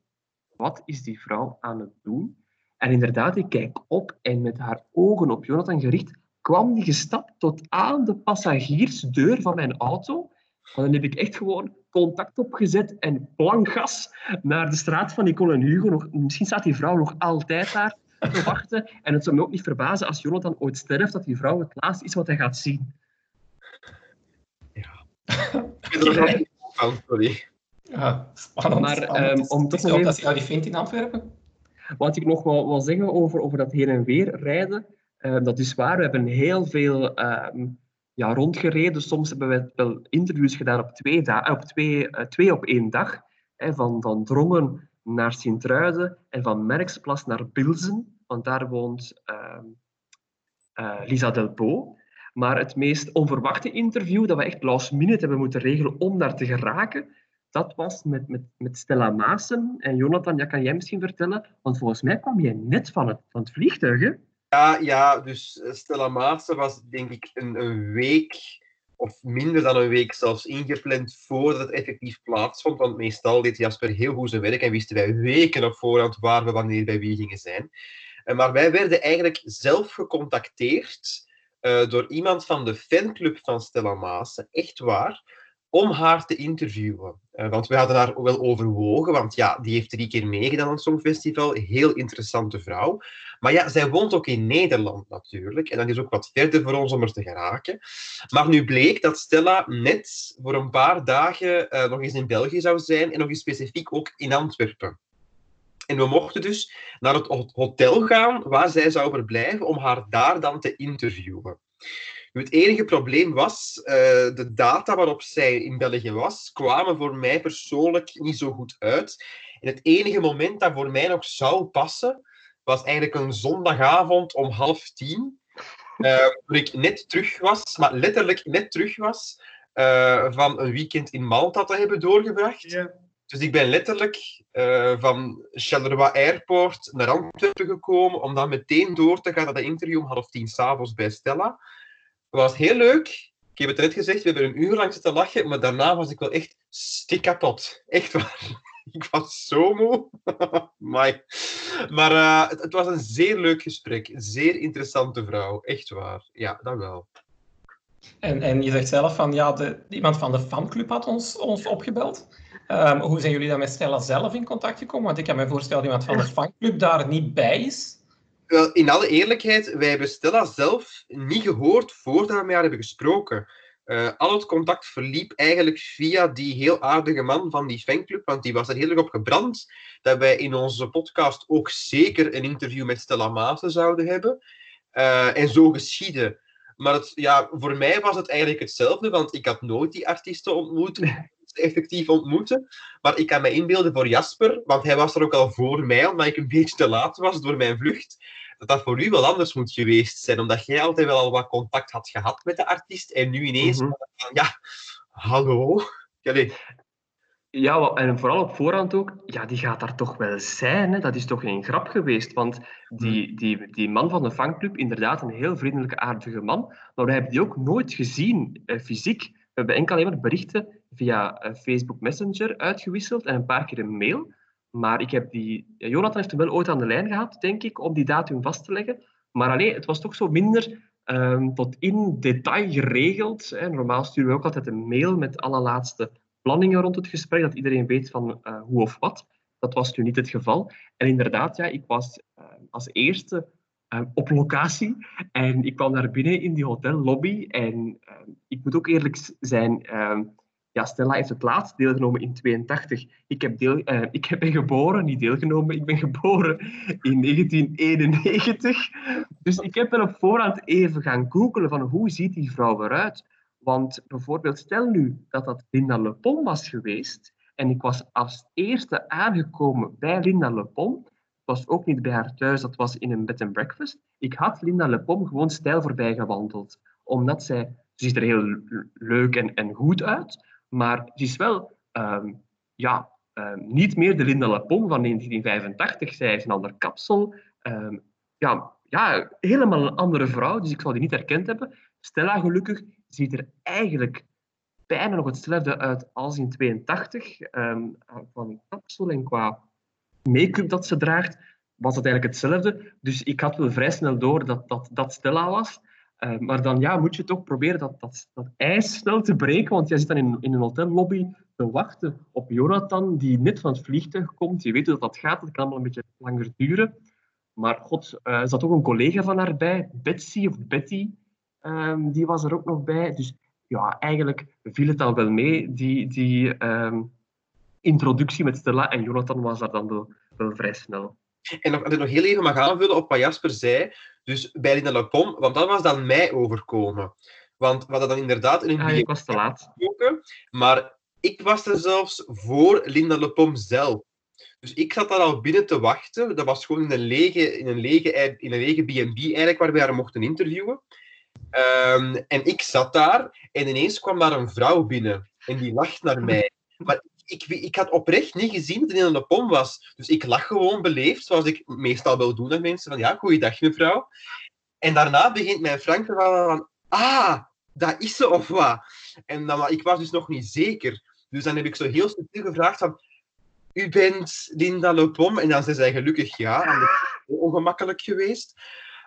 wat is die vrouw aan het doen? En inderdaad, ik kijk op en met haar ogen op Jonathan gericht, kwam die gestapt tot aan de passagiersdeur van mijn auto. En dan heb ik echt gewoon contact opgezet en gas naar de straat van Nicole en Hugo. Misschien staat die vrouw nog altijd daar te wachten. En het zou me ook niet verbazen als Jonathan ooit sterft, dat die vrouw het laatste is wat hij gaat zien. Ja. Ik ben er van, sorry. Ja, spannend. Maar spannend. Um, om toch nog even... dat je die vindt in Antwerpen? Wat ik nog wil, wil zeggen over, over dat heen en weer rijden, uh, dat is waar. We hebben heel veel uh, ja, rondgereden. Soms hebben we wel interviews gedaan op twee, da op twee, uh, twee op één dag. Hè, van, van Drongen naar Sint-Truiden en van Merksplas naar Bilzen want daar woont uh, uh, Lisa Delpo. Maar het meest onverwachte interview dat we echt last minute hebben moeten regelen om daar te geraken, dat was met, met, met Stella Maassen. En Jonathan, ja, kan jij misschien vertellen? Want volgens mij kwam jij net van het, van het vliegtuig? Ja, ja, dus eh, Stella Maassen was denk ik een, een week of minder dan een week zelfs ingepland voordat het effectief plaatsvond. Want meestal deed Jasper heel goed zijn werk en wisten wij weken op voorhand waar we wanneer bij wie gingen zijn. Eh, maar wij werden eigenlijk zelf gecontacteerd uh, door iemand van de fanclub van Stella Maas, echt waar, om haar te interviewen. Uh, want we hadden haar wel overwogen, want ja, die heeft drie keer meegedaan aan het Songfestival. Heel interessante vrouw. Maar ja, zij woont ook in Nederland natuurlijk. En dat is ook wat verder voor ons om er te geraken. Maar nu bleek dat Stella net voor een paar dagen uh, nog eens in België zou zijn en nog eens specifiek ook in Antwerpen. En we mochten dus naar het hotel gaan waar zij zou verblijven om haar daar dan te interviewen. Het enige probleem was, uh, de data waarop zij in België was, kwamen voor mij persoonlijk niet zo goed uit. En het enige moment dat voor mij nog zou passen, was eigenlijk een zondagavond om half tien. Uh, toen ik net terug was, maar letterlijk net terug was, uh, van een weekend in Malta te hebben doorgebracht. Dus ik ben letterlijk uh, van Charleroi Airport naar Antwerpen gekomen om dan meteen door te gaan naar de interview om half tien s'avonds bij Stella. Het was heel leuk. Ik heb het net gezegd, we hebben een uur lang zitten lachen, maar daarna was ik wel echt stik kapot. Echt waar. Ik was zo moe. maar uh, het, het, was een zeer leuk gesprek. Zeer interessante vrouw. Echt waar. Ja, dat wel. En, en je zegt zelf van, ja, iemand van de fanclub had ons, ons opgebeld. Um, hoe zijn jullie dan met Stella zelf in contact gekomen? Want ik kan me voorstellen dat iemand van de fanclub daar niet bij is. Wel, in alle eerlijkheid, wij hebben Stella zelf niet gehoord voordat we met haar hebben gesproken. Uh, al het contact verliep eigenlijk via die heel aardige man van die fanclub, want die was er heel erg op gebrand dat wij in onze podcast ook zeker een interview met Stella Maassen zouden hebben. Uh, en zo geschiedde. Maar het, ja, voor mij was het eigenlijk hetzelfde, want ik had nooit die artiesten ontmoet, effectief ontmoeten. Maar ik kan me inbeelden voor Jasper, want hij was er ook al voor mij, omdat ik een beetje te laat was door mijn vlucht dat dat voor u wel anders moet geweest zijn, omdat jij altijd wel al wat contact had gehad met de artiest en nu ineens mm ja, hallo. Ja, en vooral op voorhand ook, ja, die gaat daar toch wel zijn. Hè? Dat is toch geen grap geweest. Want die, mhm. die, die man van de fanclub, inderdaad een heel vriendelijke, aardige man. Maar we hebben die ook nooit gezien, eh, fysiek. We hebben enkel alleen maar berichten via eh, Facebook Messenger uitgewisseld en een paar keer een mail. Maar ik heb die... Jonathan heeft hem wel ooit aan de lijn gehad, denk ik, om die datum vast te leggen. Maar alleen, het was toch zo minder um, tot in detail geregeld. Hè. Normaal sturen we ook altijd een mail met alle laatste planningen rond het gesprek, dat iedereen weet van uh, hoe of wat. Dat was nu niet het geval. En inderdaad, ja, ik was uh, als eerste uh, op locatie en ik kwam daar binnen in die hotellobby. En ik moet ook eerlijk zijn, ehm, ja, Stella heeft het laatst deelgenomen in 82. Ik, heb ik ben geboren, niet deelgenomen, ik ben geboren in 1991. Dus ik heb wel op voorhand even gaan googlen van hoe ziet die vrouw eruit. Want bijvoorbeeld, stel nu dat dat Linda Le Pon was geweest en ik was als eerste aangekomen bij Linda Le Pon. Was ook niet bij haar thuis, dat was in een bed and breakfast. Ik had Linda Le Pon gewoon stijl voorbij gewandeld. Omdat zij, ze ziet er heel leuk en, en goed uit, maar ze is wel um, ja, um, niet meer de Linda Lapon van 1985. Zij heeft een ander kapsel. Um, ja, ja, helemaal een andere vrouw, dus ik zou die niet herkend hebben. Stella, gelukkig, ziet er eigenlijk bijna nog hetzelfde uit als in 82. Um, van kapsel en qua make-up dat ze draagt, was het eigenlijk hetzelfde. Dus ik had wel vrij snel door dat dat, dat Stella was. Uh, maar dan ja, moet je toch proberen dat, dat, dat ijs snel te breken, want jij zit dan in, in een hotellobby te wachten op Jonathan, die net van het vliegtuig komt. Je weet hoe dat gaat, dat kan allemaal een beetje langer duren. Maar god, uh, er zat ook een collega van haar bij, Betsy of Betty, um, die was er ook nog bij. Dus ja, eigenlijk viel het dan wel mee, die, die um, introductie met Stella. En Jonathan was daar dan wel, wel vrij snel. En nog, nog heel even mag aanvullen op wat Jasper zei. Dus bij Linda Lepom, want dat was dan mij overkomen. Want we hadden dan inderdaad in een ah, ik was te laat. maar ik was er zelfs voor Linda Lepom zelf. Dus ik zat daar al binnen te wachten. Dat was gewoon in een lege, in een lege, in een lege B&B eigenlijk, waar we haar mochten interviewen. Um, en ik zat daar en ineens kwam daar een vrouw binnen. En die lacht naar mij. Maar ik, ik had oprecht niet gezien dat het in een pom was. Dus ik lach gewoon beleefd, zoals ik meestal wil doen aan mensen. Van ja, goeiedag mevrouw. En daarna begint mijn Frank te van, ah, dat is ze of wat? En dan, ik was dus nog niet zeker. Dus dan heb ik zo heel subtiel gevraagd van, u bent Linda Lepom? En dan zei zij gelukkig ja. En dat is ongemakkelijk geweest.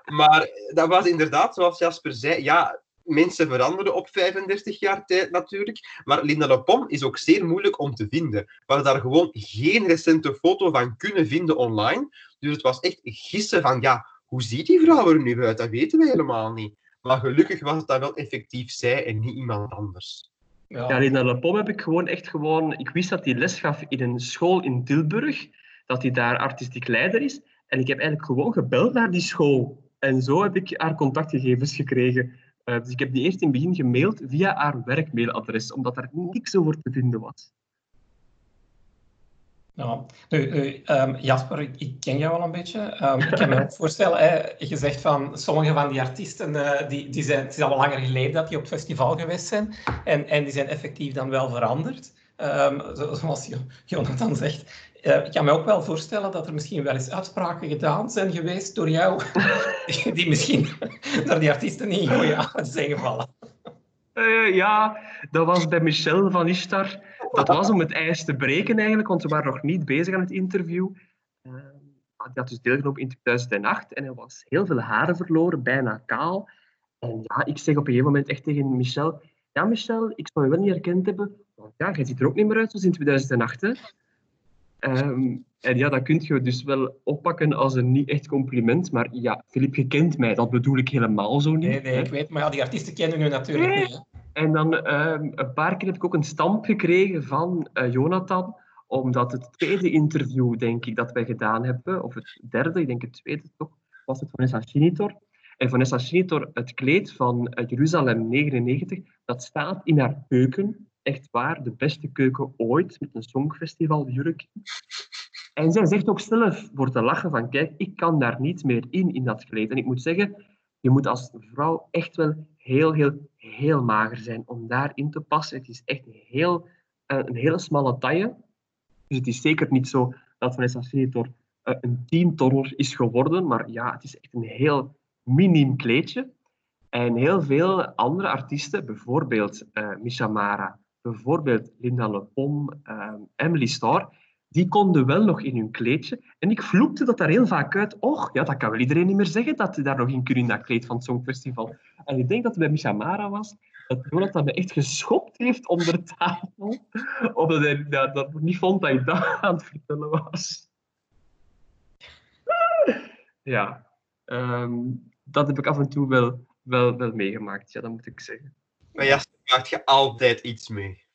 Maar dat was inderdaad, zoals Jasper zei, ja, mensen veranderen op 35 jaar tijd natuurlijk. Maar Linda Lepom is ook zeer moeilijk om te vinden. We hadden daar gewoon geen recente foto van kunnen vinden online. Dus het was echt gissen van, ja, hoe ziet die vrouw er nu uit? Dat weten we helemaal niet. Maar gelukkig was het dan wel effectief zij en niet iemand anders. Ja, ja Linda Lepom heb ik gewoon echt gewoon... Ik wist dat hij les gaf in een school in Tilburg. Dat hij daar artistiek leider is. En ik heb eigenlijk gewoon gebeld naar die school. En zo heb ik haar contactgegevens gekregen. Uh, dus ik heb die eerst in het begin gemaild via haar werkmailadres, omdat er niks over te vinden was. Ja. Nu, um, Jasper, ik, ken jou al een beetje. Um, ik kan me ook voorstellen, hè, je zegt van sommige van die artiesten, uh, die, die zijn, het is al langer geleden dat die op het festival geweest zijn. En, en die zijn effectief dan wel veranderd. ehm, zoals Jonathan zegt. Uh, ik kan me ook wel voorstellen dat er misschien wel eens uitspraken gedaan zijn geweest door jou, die misschien door die artiesten niet in zijn gevallen. Uh, ja, dat was bij Michel van Ishtar. Dat was om het ijs te breken eigenlijk, want ze waren nog niet bezig aan het interview. Uh, hij had dus deelgenomen in 2008 en hij was heel veel haren verloren, bijna kaal. En ja, ik zeg op een gegeven moment echt tegen Michel, ja Michel, ik zou je wel niet herkend hebben, want ja, jij ziet er ook niet meer uit zoals in 2008. Hè? Um, en ja, dat kun je dus wel oppakken als een niet echt compliment. Maar ja, Filip, je kent mij. Dat bedoel ik helemaal zo niet. Nee, nee, ik weet. Maar ja, die artiesten kennen u natuurlijk niet. Hè? En dan um, een paar keer heb ik ook een stamp gekregen van uh, Jonathan. Omdat het tweede interview, denk ik, dat wij gedaan hebben, of het derde, ik denk het tweede toch, was het Vanessa Chinitor. En Vanessa Chinitor, het kleed van uh, Jeruzalem 99, dat staat in haar keuken echt waar de beste keuken ooit met een songfestival jurk. En zij zegt ook zelf voor te lachen van kijk, ik kan daar niet meer in, in dat kleed. En ik moet zeggen, je moet als vrouw echt wel heel, heel, heel mager zijn om daarin te passen. Het is echt heel, eh, een hele smalle taille. Dus het is zeker niet zo dat Vanessa Setor eh, een teamtorner is geworden, maar ja, het is echt een heel miniem kleedje. En heel veel andere artiesten, bijvoorbeeld uh, Misha Mara, bijvoorbeeld Linda Lepom, uh, Emily Starr, die konden wel nog in hun kleedje. En ik vloekte dat daar heel vaak uit. Och, ja, dat kan wel iedereen niet meer zeggen, dat ze daar nog in kunnen in dat kleed van het Songfestival. En ik denk dat het bij Misha Mara was, dat Jonathan me echt geschopt heeft onder tafel, omdat hij dat, niet vond dat ik dat aan het vertellen was. Ja, um, dat heb ik af en toe wel, wel, wel meegemaakt, ja, dat moet ik zeggen. Maar ja, maakt je altijd iets mee.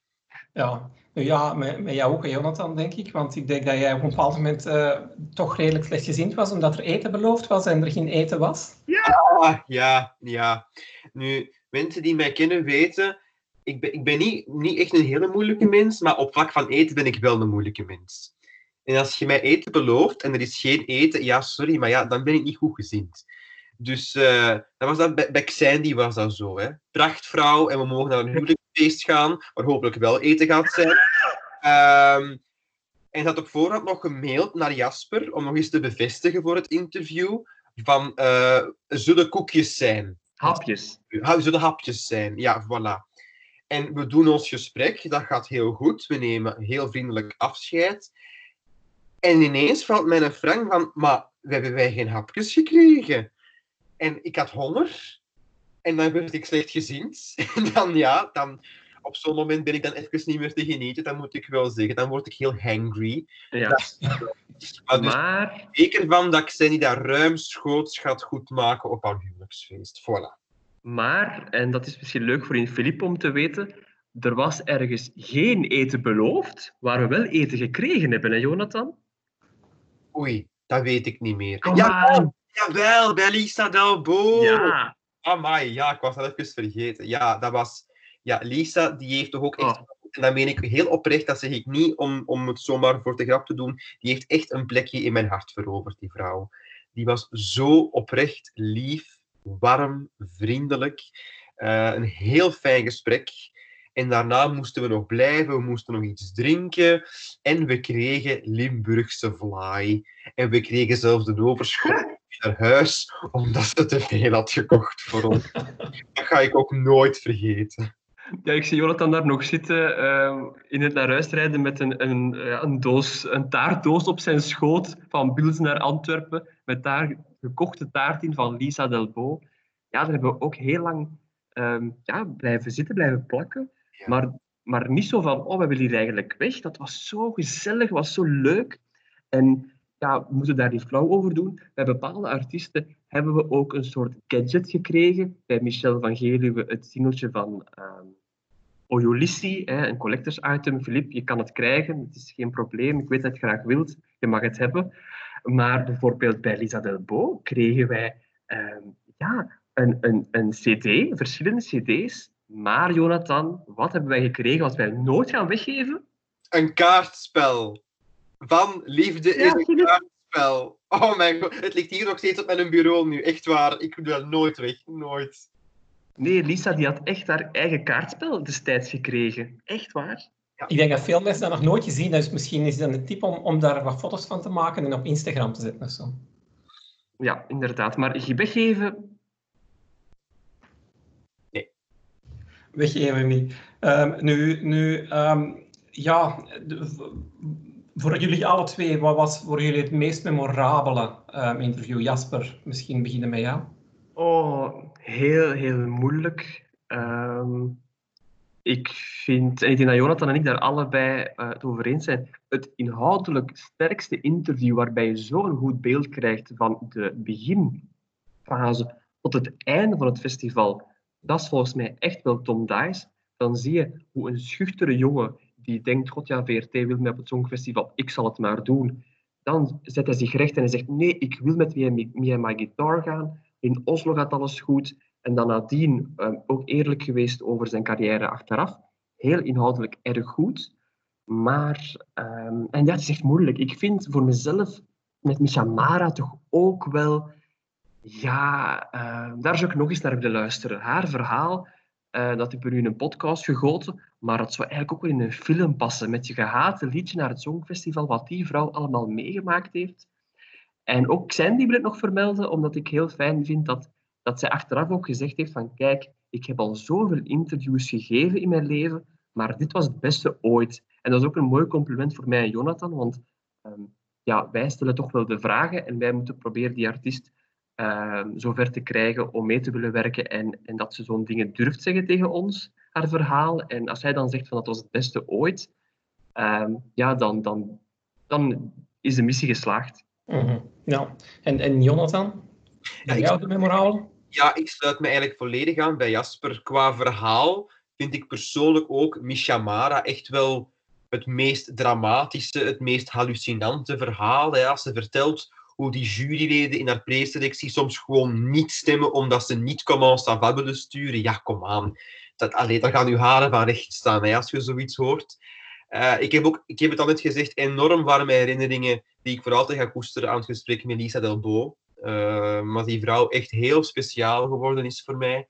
Ja, ja met, met jou ook, Jonathan, denk ik. Want ik denk dat jij op een bepaald moment uh, toch redelijk slechtgezind was, omdat er eten beloofd was en er geen eten was. Ja, ja, ja. Nu, mensen die mij kennen weten, ik ben, ik ben niet, niet echt een hele moeilijke mens, maar op vlak van eten ben ik wel een moeilijke mens. En als je mij eten belooft en er is geen eten, ja, sorry, maar ja, dan ben ik niet goed gezind. Dus uh, dat was dat, bij, bij Xandy was dat zo. Hè. Prachtvrouw en we mogen naar een huwelijksfeest gaan, waar hopelijk wel eten gaat zijn. Um, en had op voorhand nog gemaild naar Jasper om nog eens te bevestigen voor het interview van uh, zullen koekjes zijn. Hapjes. Zullen hapjes zijn, ja, voilà. En we doen ons gesprek, dat gaat heel goed. We nemen heel vriendelijk afscheid. En ineens valt mij een frank van, maar we hebben wij geen hapjes gekregen? En ik had honger. En dan werd ik slecht gezien. En dan ja, dan, op zo'n moment ben ik dan even niet meer te genieten. Dan moet ik wel zeggen. Dan word ik heel hangry. Ja. maar, dus maar... zeker van dat Xenny daar ruimschoots gaat goed maken op haar huwelijksfeest. Voilà. Maar, en dat is misschien leuk voor in Filip om te weten, er was ergens geen eten beloofd, waar we wel eten gekregen hebben, hè Jonathan? Oei, dat weet ik niet meer. Come ja, Jawel, bij Lisa Delbo. Ja. Amai, ja, ik was dat even vergeten. Ja, dat was... Ja, Lisa, die heeft toch ook echt... Oh. En dat meen ik heel oprecht, dat zeg ik niet om, om het zomaar voor de grap te doen. Die heeft echt een plekje in mijn hart veroverd, die vrouw. Die was zo oprecht lief, warm, vriendelijk. Uh, een heel fijn gesprek. En daarna moesten we nog blijven, we moesten nog iets drinken. En we kregen Limburgse vlaai. En we kregen zelfs de overschot naar huis, omdat ze te veel had gekocht voor ons. Dat ga ik ook nooit vergeten. Ja, ik zie Jonathan daar nog zitten uh, in het naar huis rijden met een, een, ja, een, doos, een taartdoos op zijn schoot van Bils naar Antwerpen, met daar gekochte taart in van Lisa Delbo. Ja, daar hebben we ook heel lang um, ja, blijven zitten, blijven plakken. Ja. Maar, maar niet zo van, oh, we willen hier eigenlijk weg. Dat was zo gezellig, was zo leuk. En ja, we moeten daar niet flauw over doen. Bij bepaalde artiesten hebben we ook een soort gadget gekregen. Bij Michel van Geluwe het singeltje van hè, een collectors item. Filip, je kan het krijgen, het is geen probleem. Ik weet dat je het graag wilt, je mag het hebben. Maar bijvoorbeeld bij Lisa Delbo kregen wij uh, ja, een, een, een cd, verschillende cd's. Maar Jonathan, wat hebben wij gekregen wat wij nooit gaan weggeven? Een kaartspel van Liefde is een kaartspel. Oh mijn god, het ligt hier nog steeds op mijn bureau nu. Echt waar, ik doe dat nooit weg. Nooit. Nee, Lisa die had echt haar eigen kaartspel destijds gekregen. Echt waar. Ik denk dat veel mensen dat nog nooit gezien hebben, dus misschien is dat een tip om, om daar wat foto's van te maken en op Instagram te zetten of zo. Ja, inderdaad. Maar weggeven... Nee. Weggeven niet. Um, nu, nu um, ja, voor jullie alle twee, wat was voor jullie het meest memorabele um, interview? Jasper, misschien beginnen met jou. Oh, heel, heel moeilijk. Um, ik vind, en ik denk dat Jonathan en ik daar allebei uh, het over eens zijn, het inhoudelijk sterkste interview waarbij je zo'n goed beeld krijgt van de beginfase tot het einde van het festival, dat is volgens mij echt wel Tom Dice. Dan zie je hoe een schuchtere jongen die denkt, god ja, VRT wil mij op het Songfestival, ik zal het maar doen. Dan zet hij zich recht en hij zegt, nee, ik wil met Me, Me My Guitar gaan. In Oslo gaat alles goed. En dan nadien um, ook eerlijk geweest over zijn carrière achteraf. Heel inhoudelijk erg goed. Maar, um, en ja, het is echt moeilijk. Ik vind voor mezelf met Misha Mara toch ook wel... Ja, uh, daar zou ik nog eens naar willen luisteren. Haar verhaal, uh, dat heb ik nu in een podcast gegoten, maar dat zou eigenlijk ook wel in een film passen. Met je gehate liedje naar het Songfestival, wat die vrouw allemaal meegemaakt heeft. En ook Sandy wil ik nog vermelden, omdat ik heel fijn vind dat dat zij achteraf ook gezegd heeft van kijk, ik heb al zoveel interviews gegeven in mijn leven, maar dit was het beste ooit. En dat is ook een mooi compliment voor mij en Jonathan, want um, ja, wij stellen toch wel de vragen en wij moeten proberen die artiest um, zover te krijgen om mee te willen werken en, en dat ze zo'n dingen durft zeggen tegen ons, haar verhaal. En als hij dan zegt van dat was het beste ooit, um, ja, dan, dan, dan is de missie geslaagd. Mm -hmm. Ja, en, en Jonathan? Ja, jou de memorabele? Ja, ik sluit me eigenlijk volledig aan bij Jasper. Qua verhaal vind ik persoonlijk ook Mishamara echt wel het meest dramatische, het meest hallucinante verhaal. Hè. Als ze vertelt hoe die juryleden in haar preselectie soms gewoon niet stemmen omdat ze niet Comment ça willen sturen. Ja, kom aan. Dat, allee, daar gaan uw haren van recht staan hè, als je zoiets hoort. Uh, ik, heb ook, ik heb het al net gezegd, enorm warme herinneringen die ik voor altijd ga koesteren aan het gesprek met Lisa Delbo. Uh, maar die vrouw echt heel speciaal geworden is voor mij.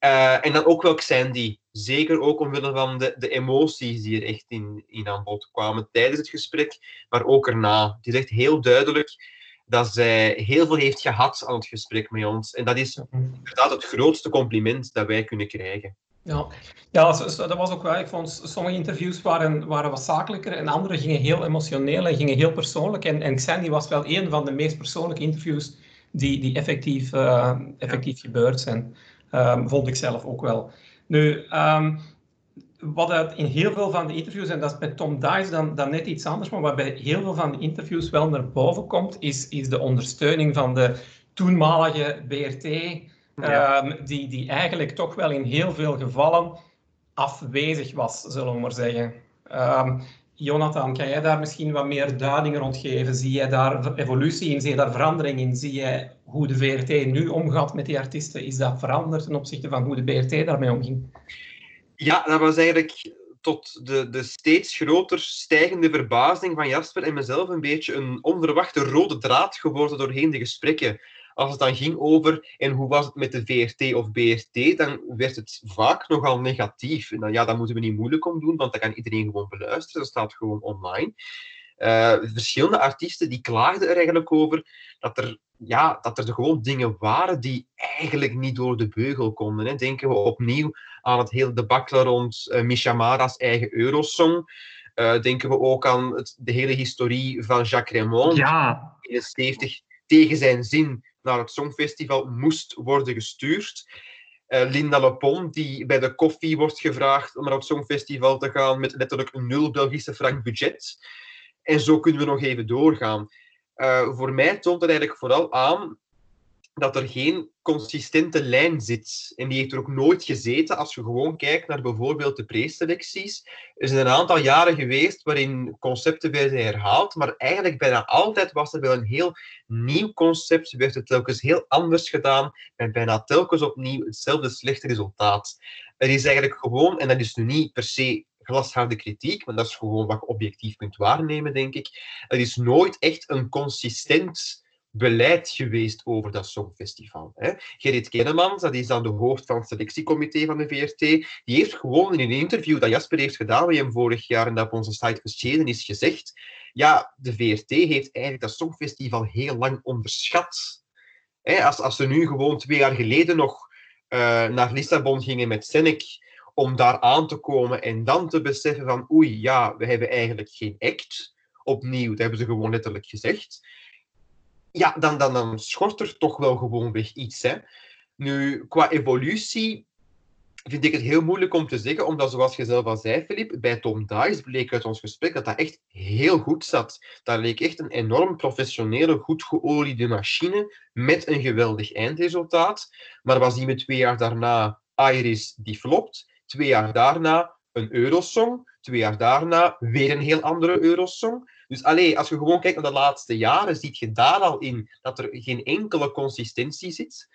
Uh, en dan ook wel Sandy. Zeker ook omwille van de, de emoties die er echt in, in aan bod kwamen tijdens het gesprek, maar ook erna. Het is echt heel duidelijk dat zij heel veel heeft gehad aan het gesprek met ons. En dat is inderdaad het grootste compliment dat wij kunnen krijgen. Ja, ja dat was ook wel. Ik vond sommige interviews waren, waren wat zakelijker en andere gingen heel emotioneel en gingen heel persoonlijk. En, en Sandy was wel een van de meest persoonlijke interviews die, die effectief, uh, effectief gebeurd zijn. Um, vond ik zelf ook wel. Nu, um, wat uit in heel veel van de interviews, en dat is met Tom Dice dan, dan net iets anders, maar wat bij heel veel van de interviews wel naar boven komt, is, is de ondersteuning van de toenmalige BRT ja. um, die, die eigenlijk toch wel in heel veel gevallen afwezig was, zullen we maar zeggen. Um, Jonathan, kan jij daar misschien wat meer duiding rond geven? Zie jij daar evolutie in? Zie je daar verandering in? Zie jij hoe de VRT nu omgaat met die artiesten? Is dat veranderd ten opzichte van hoe de BRT daarmee omging? Ja, dat was eigenlijk tot de, de steeds groter stijgende verbazing van Jasper en mezelf een beetje een onverwachte rode draad geworden doorheen de gesprekken als het dan ging over en hoe was het met de VRT of BRT, dan werd het vaak nogal negatief. En dan, ja, daar moeten we niet moeilijk om doen, want dat kan iedereen gewoon beluisteren. Dat staat gewoon online. Uh, verschillende artiesten die klaagden er eigenlijk over dat er, ja, dat er gewoon dingen waren die eigenlijk niet door de beugel konden. Hè. Denken we opnieuw aan het hele debacle rond uh, Misha Mara's eigen Eurosong. Uh, denken we ook aan het, de hele historie van Jacques Raymond, ja. in de 70 tegen zijn zin naar het Songfestival moest worden gestuurd. Uh, Linda Lepon, die bij de koffie wordt gevraagd om naar het Songfestival te gaan met letterlijk een nul Belgische frank budget. En zo kunnen we nog even doorgaan. Uh, voor mij toont het eigenlijk vooral aan dat er geen consistente lijn zit. En die heeft er ook nooit gezeten als je gewoon kijkt naar bijvoorbeeld de preselecties. Er zijn een aantal jaren geweest waarin concepten werden herhaald, maar eigenlijk bijna altijd was er wel een heel nieuw concept, werd het telkens heel anders gedaan en bijna telkens opnieuw hetzelfde slechte resultaat. Er is eigenlijk gewoon, en dat is nu niet per se glasharde kritiek, maar dat is gewoon wat je objectief kunt waarnemen, denk ik. Er is nooit echt een consistent beleid geweest over dat Songfestival. Hè. Gerrit Kennemans, dat is dan de hoofd van het selectiecomité van de VRT, die heeft gewoon in een interview dat Jasper heeft gedaan bij hem vorig jaar en dat op onze site verschenen is gezegd, ja, de VRT heeft eigenlijk dat Songfestival heel lang onderschat. Hè, als, als ze nu gewoon twee jaar geleden nog uh, naar Lissabon gingen met Senec om daar aan te komen en dan te beseffen van oei, ja, we hebben eigenlijk geen act. Opnieuw, dat hebben ze gewoon letterlijk gezegd. Ja, dan, dan, dan schort er toch wel gewoon weg iets. Hè. Nu, qua evolutie vind ik het heel moeilijk om te zeggen, omdat zoals je zelf al zei, Filip, bij Tom Dice bleek uit ons gesprek dat dat echt heel goed zat. Dat leek echt een enorm professionele, goed geoliede machine met een geweldig eindresultaat. Maar was die met twee jaar daarna Iris die flopt, twee jaar daarna een Eurosong, twee jaar daarna weer een heel andere Eurosong. Dus alleen als je gewoon kijkt naar de laatste jaren, ziet je daar al in dat er geen enkele consistentie zit.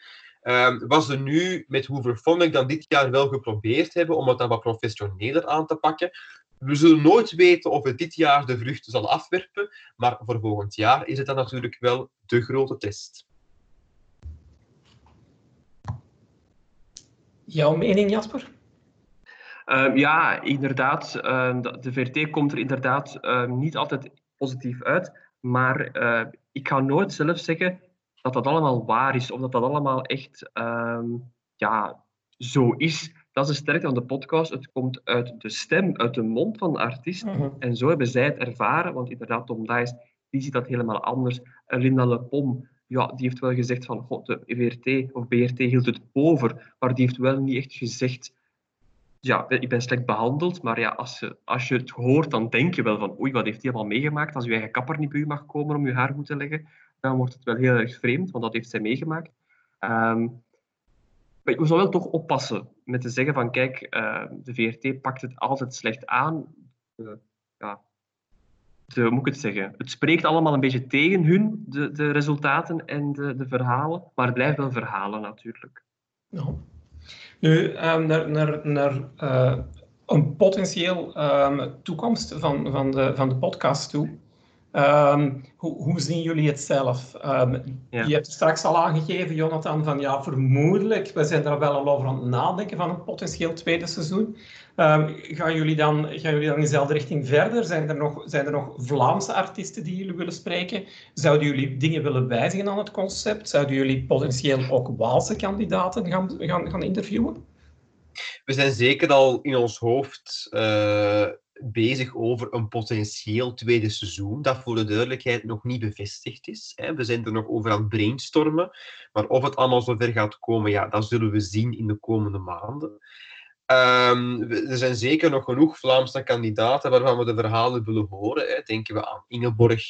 Um, wat ze nu met Hooverphonic dan dit jaar wel geprobeerd hebben om het dan wat professioneler aan te pakken. We zullen nooit weten of het dit jaar de vruchten zal afwerpen, maar voor volgend jaar is het dan natuurlijk wel de grote test. Jouw mening, Jasper? Uh, ja, inderdaad. Uh, de VRT komt er inderdaad uh, niet altijd positief uit. Maar ik ga nooit zelf zeggen dat dat allemaal waar is, of dat dat allemaal echt ehm, ja, zo is. Dat is de sterkte van de podcast. Het komt uit de stem, uit de mond van de artiest. Mhm. En zo hebben zij het ervaren. Want inderdaad, Tom Dice, die ziet dat helemaal anders. Linda Lepom, ja, die heeft wel gezegd van God, de VRT of BRT hield het over. Maar die heeft wel niet echt gezegd ja, ik ben slecht behandeld, maar ja, als, je, als je het hoort, dan denk je wel van oei, wat heeft hij allemaal meegemaakt? Als je eigen kapper niet bij mag komen om je haar goed te leggen, dan wordt het wel heel erg vreemd, want dat heeft zij meegemaakt. Um, we zullen wel toch oppassen met te zeggen van kijk, uh, de VRT pakt het altijd slecht aan. Uh, ja, hoe moet ik het zeggen? Het spreekt allemaal een beetje tegen hun, de, de resultaten en de, de verhalen, maar het blijft wel verhalen natuurlijk. Ja. Nu, um, naar, naar, naar uh, een potentieel um, toekomst van, van, de, van de podcast toe. Um, hoe, hoe, zien jullie het zelf? Um, ja. Je hebt straks al aangegeven, Jonathan, van ja, vermoedelijk, we zijn er wel al over aan het nadenken van een potentieel tweede seizoen. Um, gaan, jullie dan, gaan jullie dan in dezelfde richting verder? Zijn er, nog, zijn er nog Vlaamse artiesten die jullie willen spreken? Zouden jullie dingen willen wijzigen aan het concept? Zouden jullie potentieel ook Waalse kandidaten gaan, gaan, gaan interviewen? We zijn zeker al in ons hoofd uh, bezig over een potentieel tweede seizoen, dat voor de duidelijkheid nog niet bevestigd is. We zijn er nog over aan het brainstormen, maar of het allemaal zover gaat komen, ja, dat zullen we zien in de komende maanden. Um, er zijn zeker nog genoeg Vlaamse kandidaten waarvan we de verhalen willen horen. Denken we aan Ingeborg,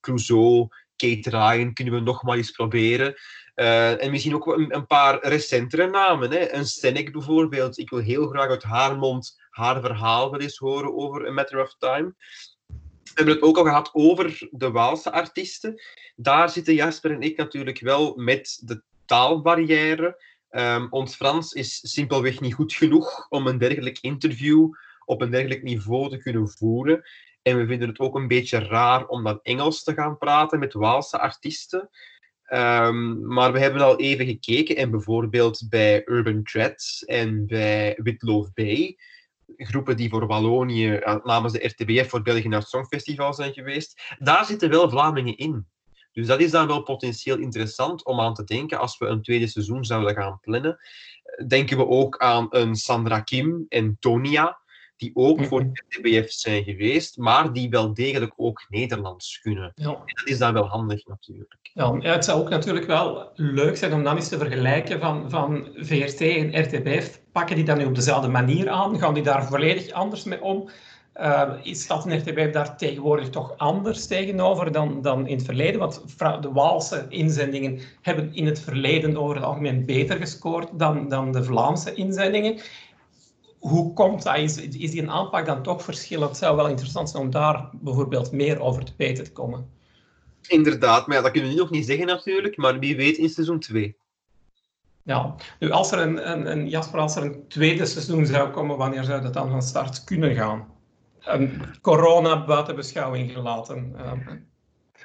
Clouseau, Kate Ryan, kunnen we nog maar eens proberen. Uh, en misschien ook een, een, paar recentere namen. Hè. Een Senek bijvoorbeeld. Ik wil heel graag uit haar mond haar verhaal wel eens horen over A Matter of Time. We hebben het ook al gehad over de Waalse artiesten. Daar zitten Jasper en ik natuurlijk wel met de taalbarrière. Um, ons Frans is simpelweg niet goed genoeg om een dergelijk interview op een dergelijk niveau te kunnen voeren. En we vinden het ook een beetje raar om dan Engels te gaan praten met Waalse artiesten. Um, maar we hebben al even gekeken en bijvoorbeeld bij Urban Threads en bij Witloof Bay groepen die voor Wallonië namens de RTBF voor België naar het Songfestival zijn geweest, daar zitten wel Vlamingen in. Dus dat is dan wel potentieel interessant om aan te denken als we een tweede seizoen zouden gaan plannen. Denken we ook aan een Sandra Kim en Tonia, die ook voor de RTBF zijn geweest, maar die wel degelijk ook Nederlands kunnen. Ja. En dat is dan wel handig natuurlijk. Ja, het zou ook natuurlijk wel leuk zijn om dan eens te vergelijken van, van VRT en RTBF. Pakken die dat nu op dezelfde manier aan? Gaan die daar volledig anders mee om? Uh, is dat een RTBF daar tegenwoordig toch anders tegenover dan, dan in het verleden? Want de Waalse inzendingen hebben in het verleden over het algemeen beter gescoord dan, dan de Vlaamse inzendingen. Hoe komt dat? Is, is die een aanpak dan toch verschillend? Het zou wel interessant zijn om daar bijvoorbeeld meer over te weten te komen. Inderdaad, maar ja, dat kunnen we nog niet zeggen natuurlijk, maar wie weet in seizoen 2. Ja, nu als er een, een, een, Jasper, als er een tweede seizoen zou komen, wanneer zou dat dan van start kunnen gaan? Um, corona buiten beschouwing gelaten. Um.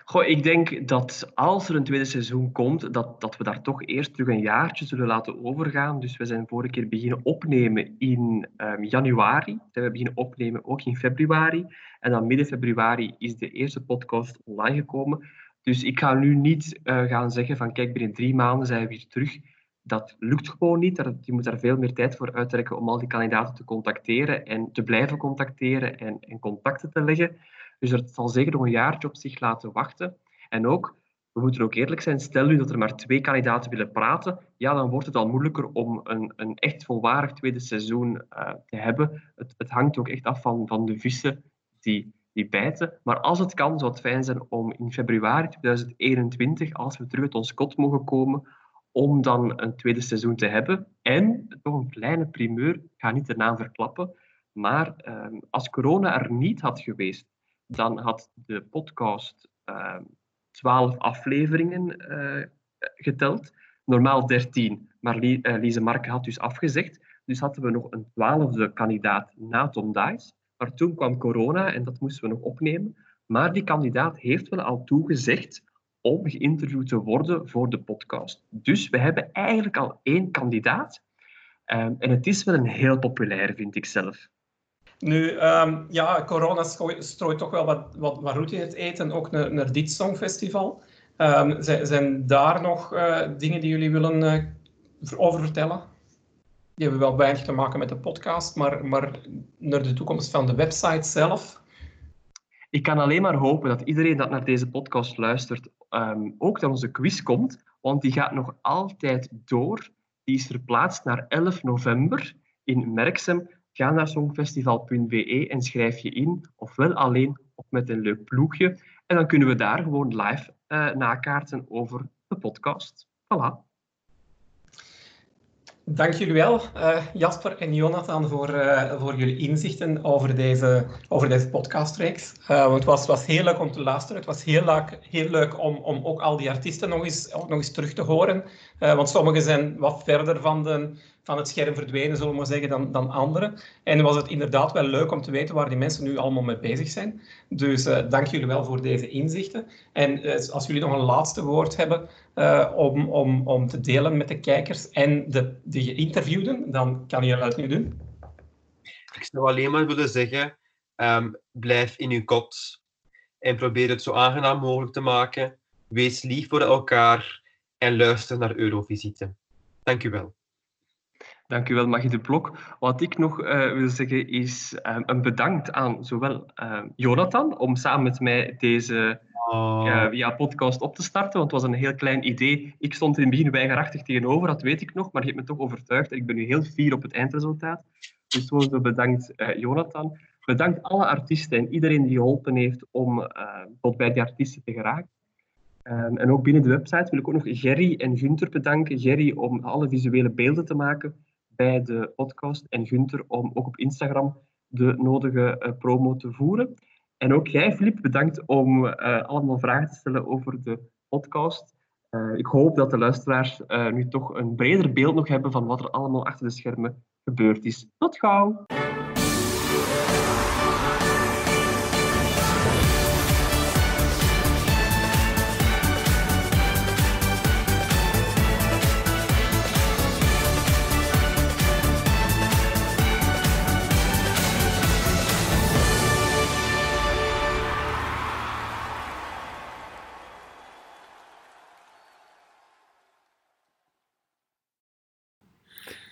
Goh, ik denk dat als er een tweede seizoen komt, dat, dat we daar toch eerst terug een jaartje zullen laten overgaan. Dus we zijn vorige keer beginnen opnemen in um, januari. Zijn we beginnen opnemen ook in februari. En dan midden februari is de eerste podcast online gekomen. Dus ik ga nu niet uh, gaan zeggen van kijk, binnen drie maanden zijn we weer terug. Dat lukt gewoon niet. Je moet daar veel meer tijd voor uittrekken om al die kandidaten te contacteren en te blijven contacteren en, en contacten te leggen. Dus dat zal zeker nog een jaartje op zich laten wachten. En ook, we moeten ook eerlijk zijn, stel nu dat er maar twee kandidaten willen praten, ja, dan wordt het al moeilijker om een, een echt volwaardig tweede seizoen uh, te hebben. Het, het, hangt ook echt af van, van de vissen die, die bijten. Maar als het kan, zou het fijn zijn om in februari 2021, als we terug uit ons kot mogen komen, om dan een tweede seizoen te hebben. En, nog een kleine primeur, ik ga niet de naam verklappen, maar uh, als corona er niet had geweest, dan had de podcast uh, 12 afleveringen uh, geteld. Normaal 13, maar uh, Lise Marke had dus afgezegd. Dus hadden we nog een twaalfde kandidaat na Tom Dice. Maar toen kwam corona en dat moesten we nog opnemen. Maar die kandidaat heeft wel al toegezegd om geïnterviewd te worden voor de podcast. Dus we hebben eigenlijk al één kandidaat. Um, en het is wel een heel populair, vind ik zelf. Nu, um, ja, corona strooit toch wel wat, wat, wat route in het eten, ook naar, dit Songfestival. Um, zijn, daar nog uh, dingen die jullie willen uh, over vertellen? Die hebben wel weinig te maken met de podcast, maar, maar naar de toekomst van de website zelf. Ik kan alleen maar hopen dat iedereen dat naar deze podcast luistert um, ook naar onze quiz komt, want die gaat nog altijd door. Die is verplaatst naar 11 november in Merksem. Ga naar songfestival.be en schrijf je in, ofwel alleen of met een leuk ploegje. En dan kunnen we daar gewoon live uh, nakaarten over de podcast. Voilà. Dank jullie wel, uh, Jasper en Jonathan, voor, uh, voor jullie inzichten over deze, over deze podcastreeks. Uh, het was, was heel leuk om te luisteren. Het was heel leuk, heel leuk om, om ook al die artiesten nog eens, nog eens terug te horen. want sommigen zijn wat verder van de, van het scherm verdwenen, zullen we maar zeggen, dan, dan anderen. En was het inderdaad wel leuk om te weten waar die mensen nu allemaal mee bezig zijn. Dus uh, dank jullie wel voor deze inzichten. En uh, als jullie nog een laatste woord hebben uh, om, om, om te delen met de kijkers en de, de geïnterviewden, dan kan je dat nu doen. Ik zou alleen maar willen zeggen, um, blijf in uw kot en probeer het zo aangenaam mogelijk te maken. Wees lief voor elkaar en luister naar Eurovisite. Dank u wel. Dank u wel, Magie de Blok. Wat ik nog uh, wil zeggen is uh, een bedankt aan zowel uh, Jonathan om samen met mij deze oh. via podcast op te starten, want het was een heel klein idee. Ik stond in het begin weigerachtig tegenover, dat weet ik nog, maar je hebt me toch overtuigd en ik ben nu heel fier op het eindresultaat. Dus sowieso bedankt Jonathan. Bedankt alle artiesten en iedereen die geholpen heeft om tot bij die artiesten te geraken. En ook binnen de website wil ik ook nog Gerry en Gunther bedanken. Gerry om alle visuele beelden te maken bij de podcast en Gunther om ook op Instagram de nodige uh, promo te voeren. En ook jij, Filip, bedankt om uh, allemaal vragen te stellen over de podcast. Uh, ik hoop dat de luisteraars nu toch een breder beeld nog hebben van wat er allemaal achter de schermen gebeurd is. Tot gauw!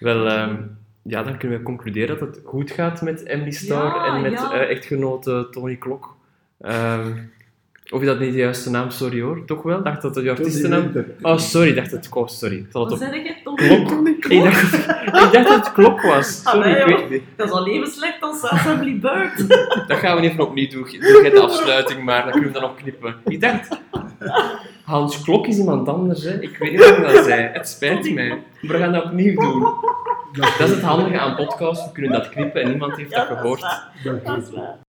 Wel, uh, ja, dan kunnen we concluderen dat het goed gaat met Emily Star ja, en met ja. uh, echtgenote Tony Klok. Uh, of is dat niet de juiste naam? Sorry hoor. Toch wel? Dacht dat het de artiestennaam... Oh, sorry. Ik dacht dat het klok... Sorry. Ik Wat op... zeg je? Klok. Tony Klok? Ik dacht, ik dacht dat het klok was. Sorry, ik weet niet. Dat is al even slecht als Assembly Bird. dat gaan we even opnieuw doen. Doe jij de afsluiting maar, dan kunnen we dan nog knippen. Ik dacht... Hans Klok is iemand anders, hè. Ik weet niet wat dat zei. Het spijt mij. We gaan dat opnieuw doen. Dat is het handige aan podcasts. We kunnen dat knippen en niemand heeft dat gehoord. Dat is waar. Dat is waar.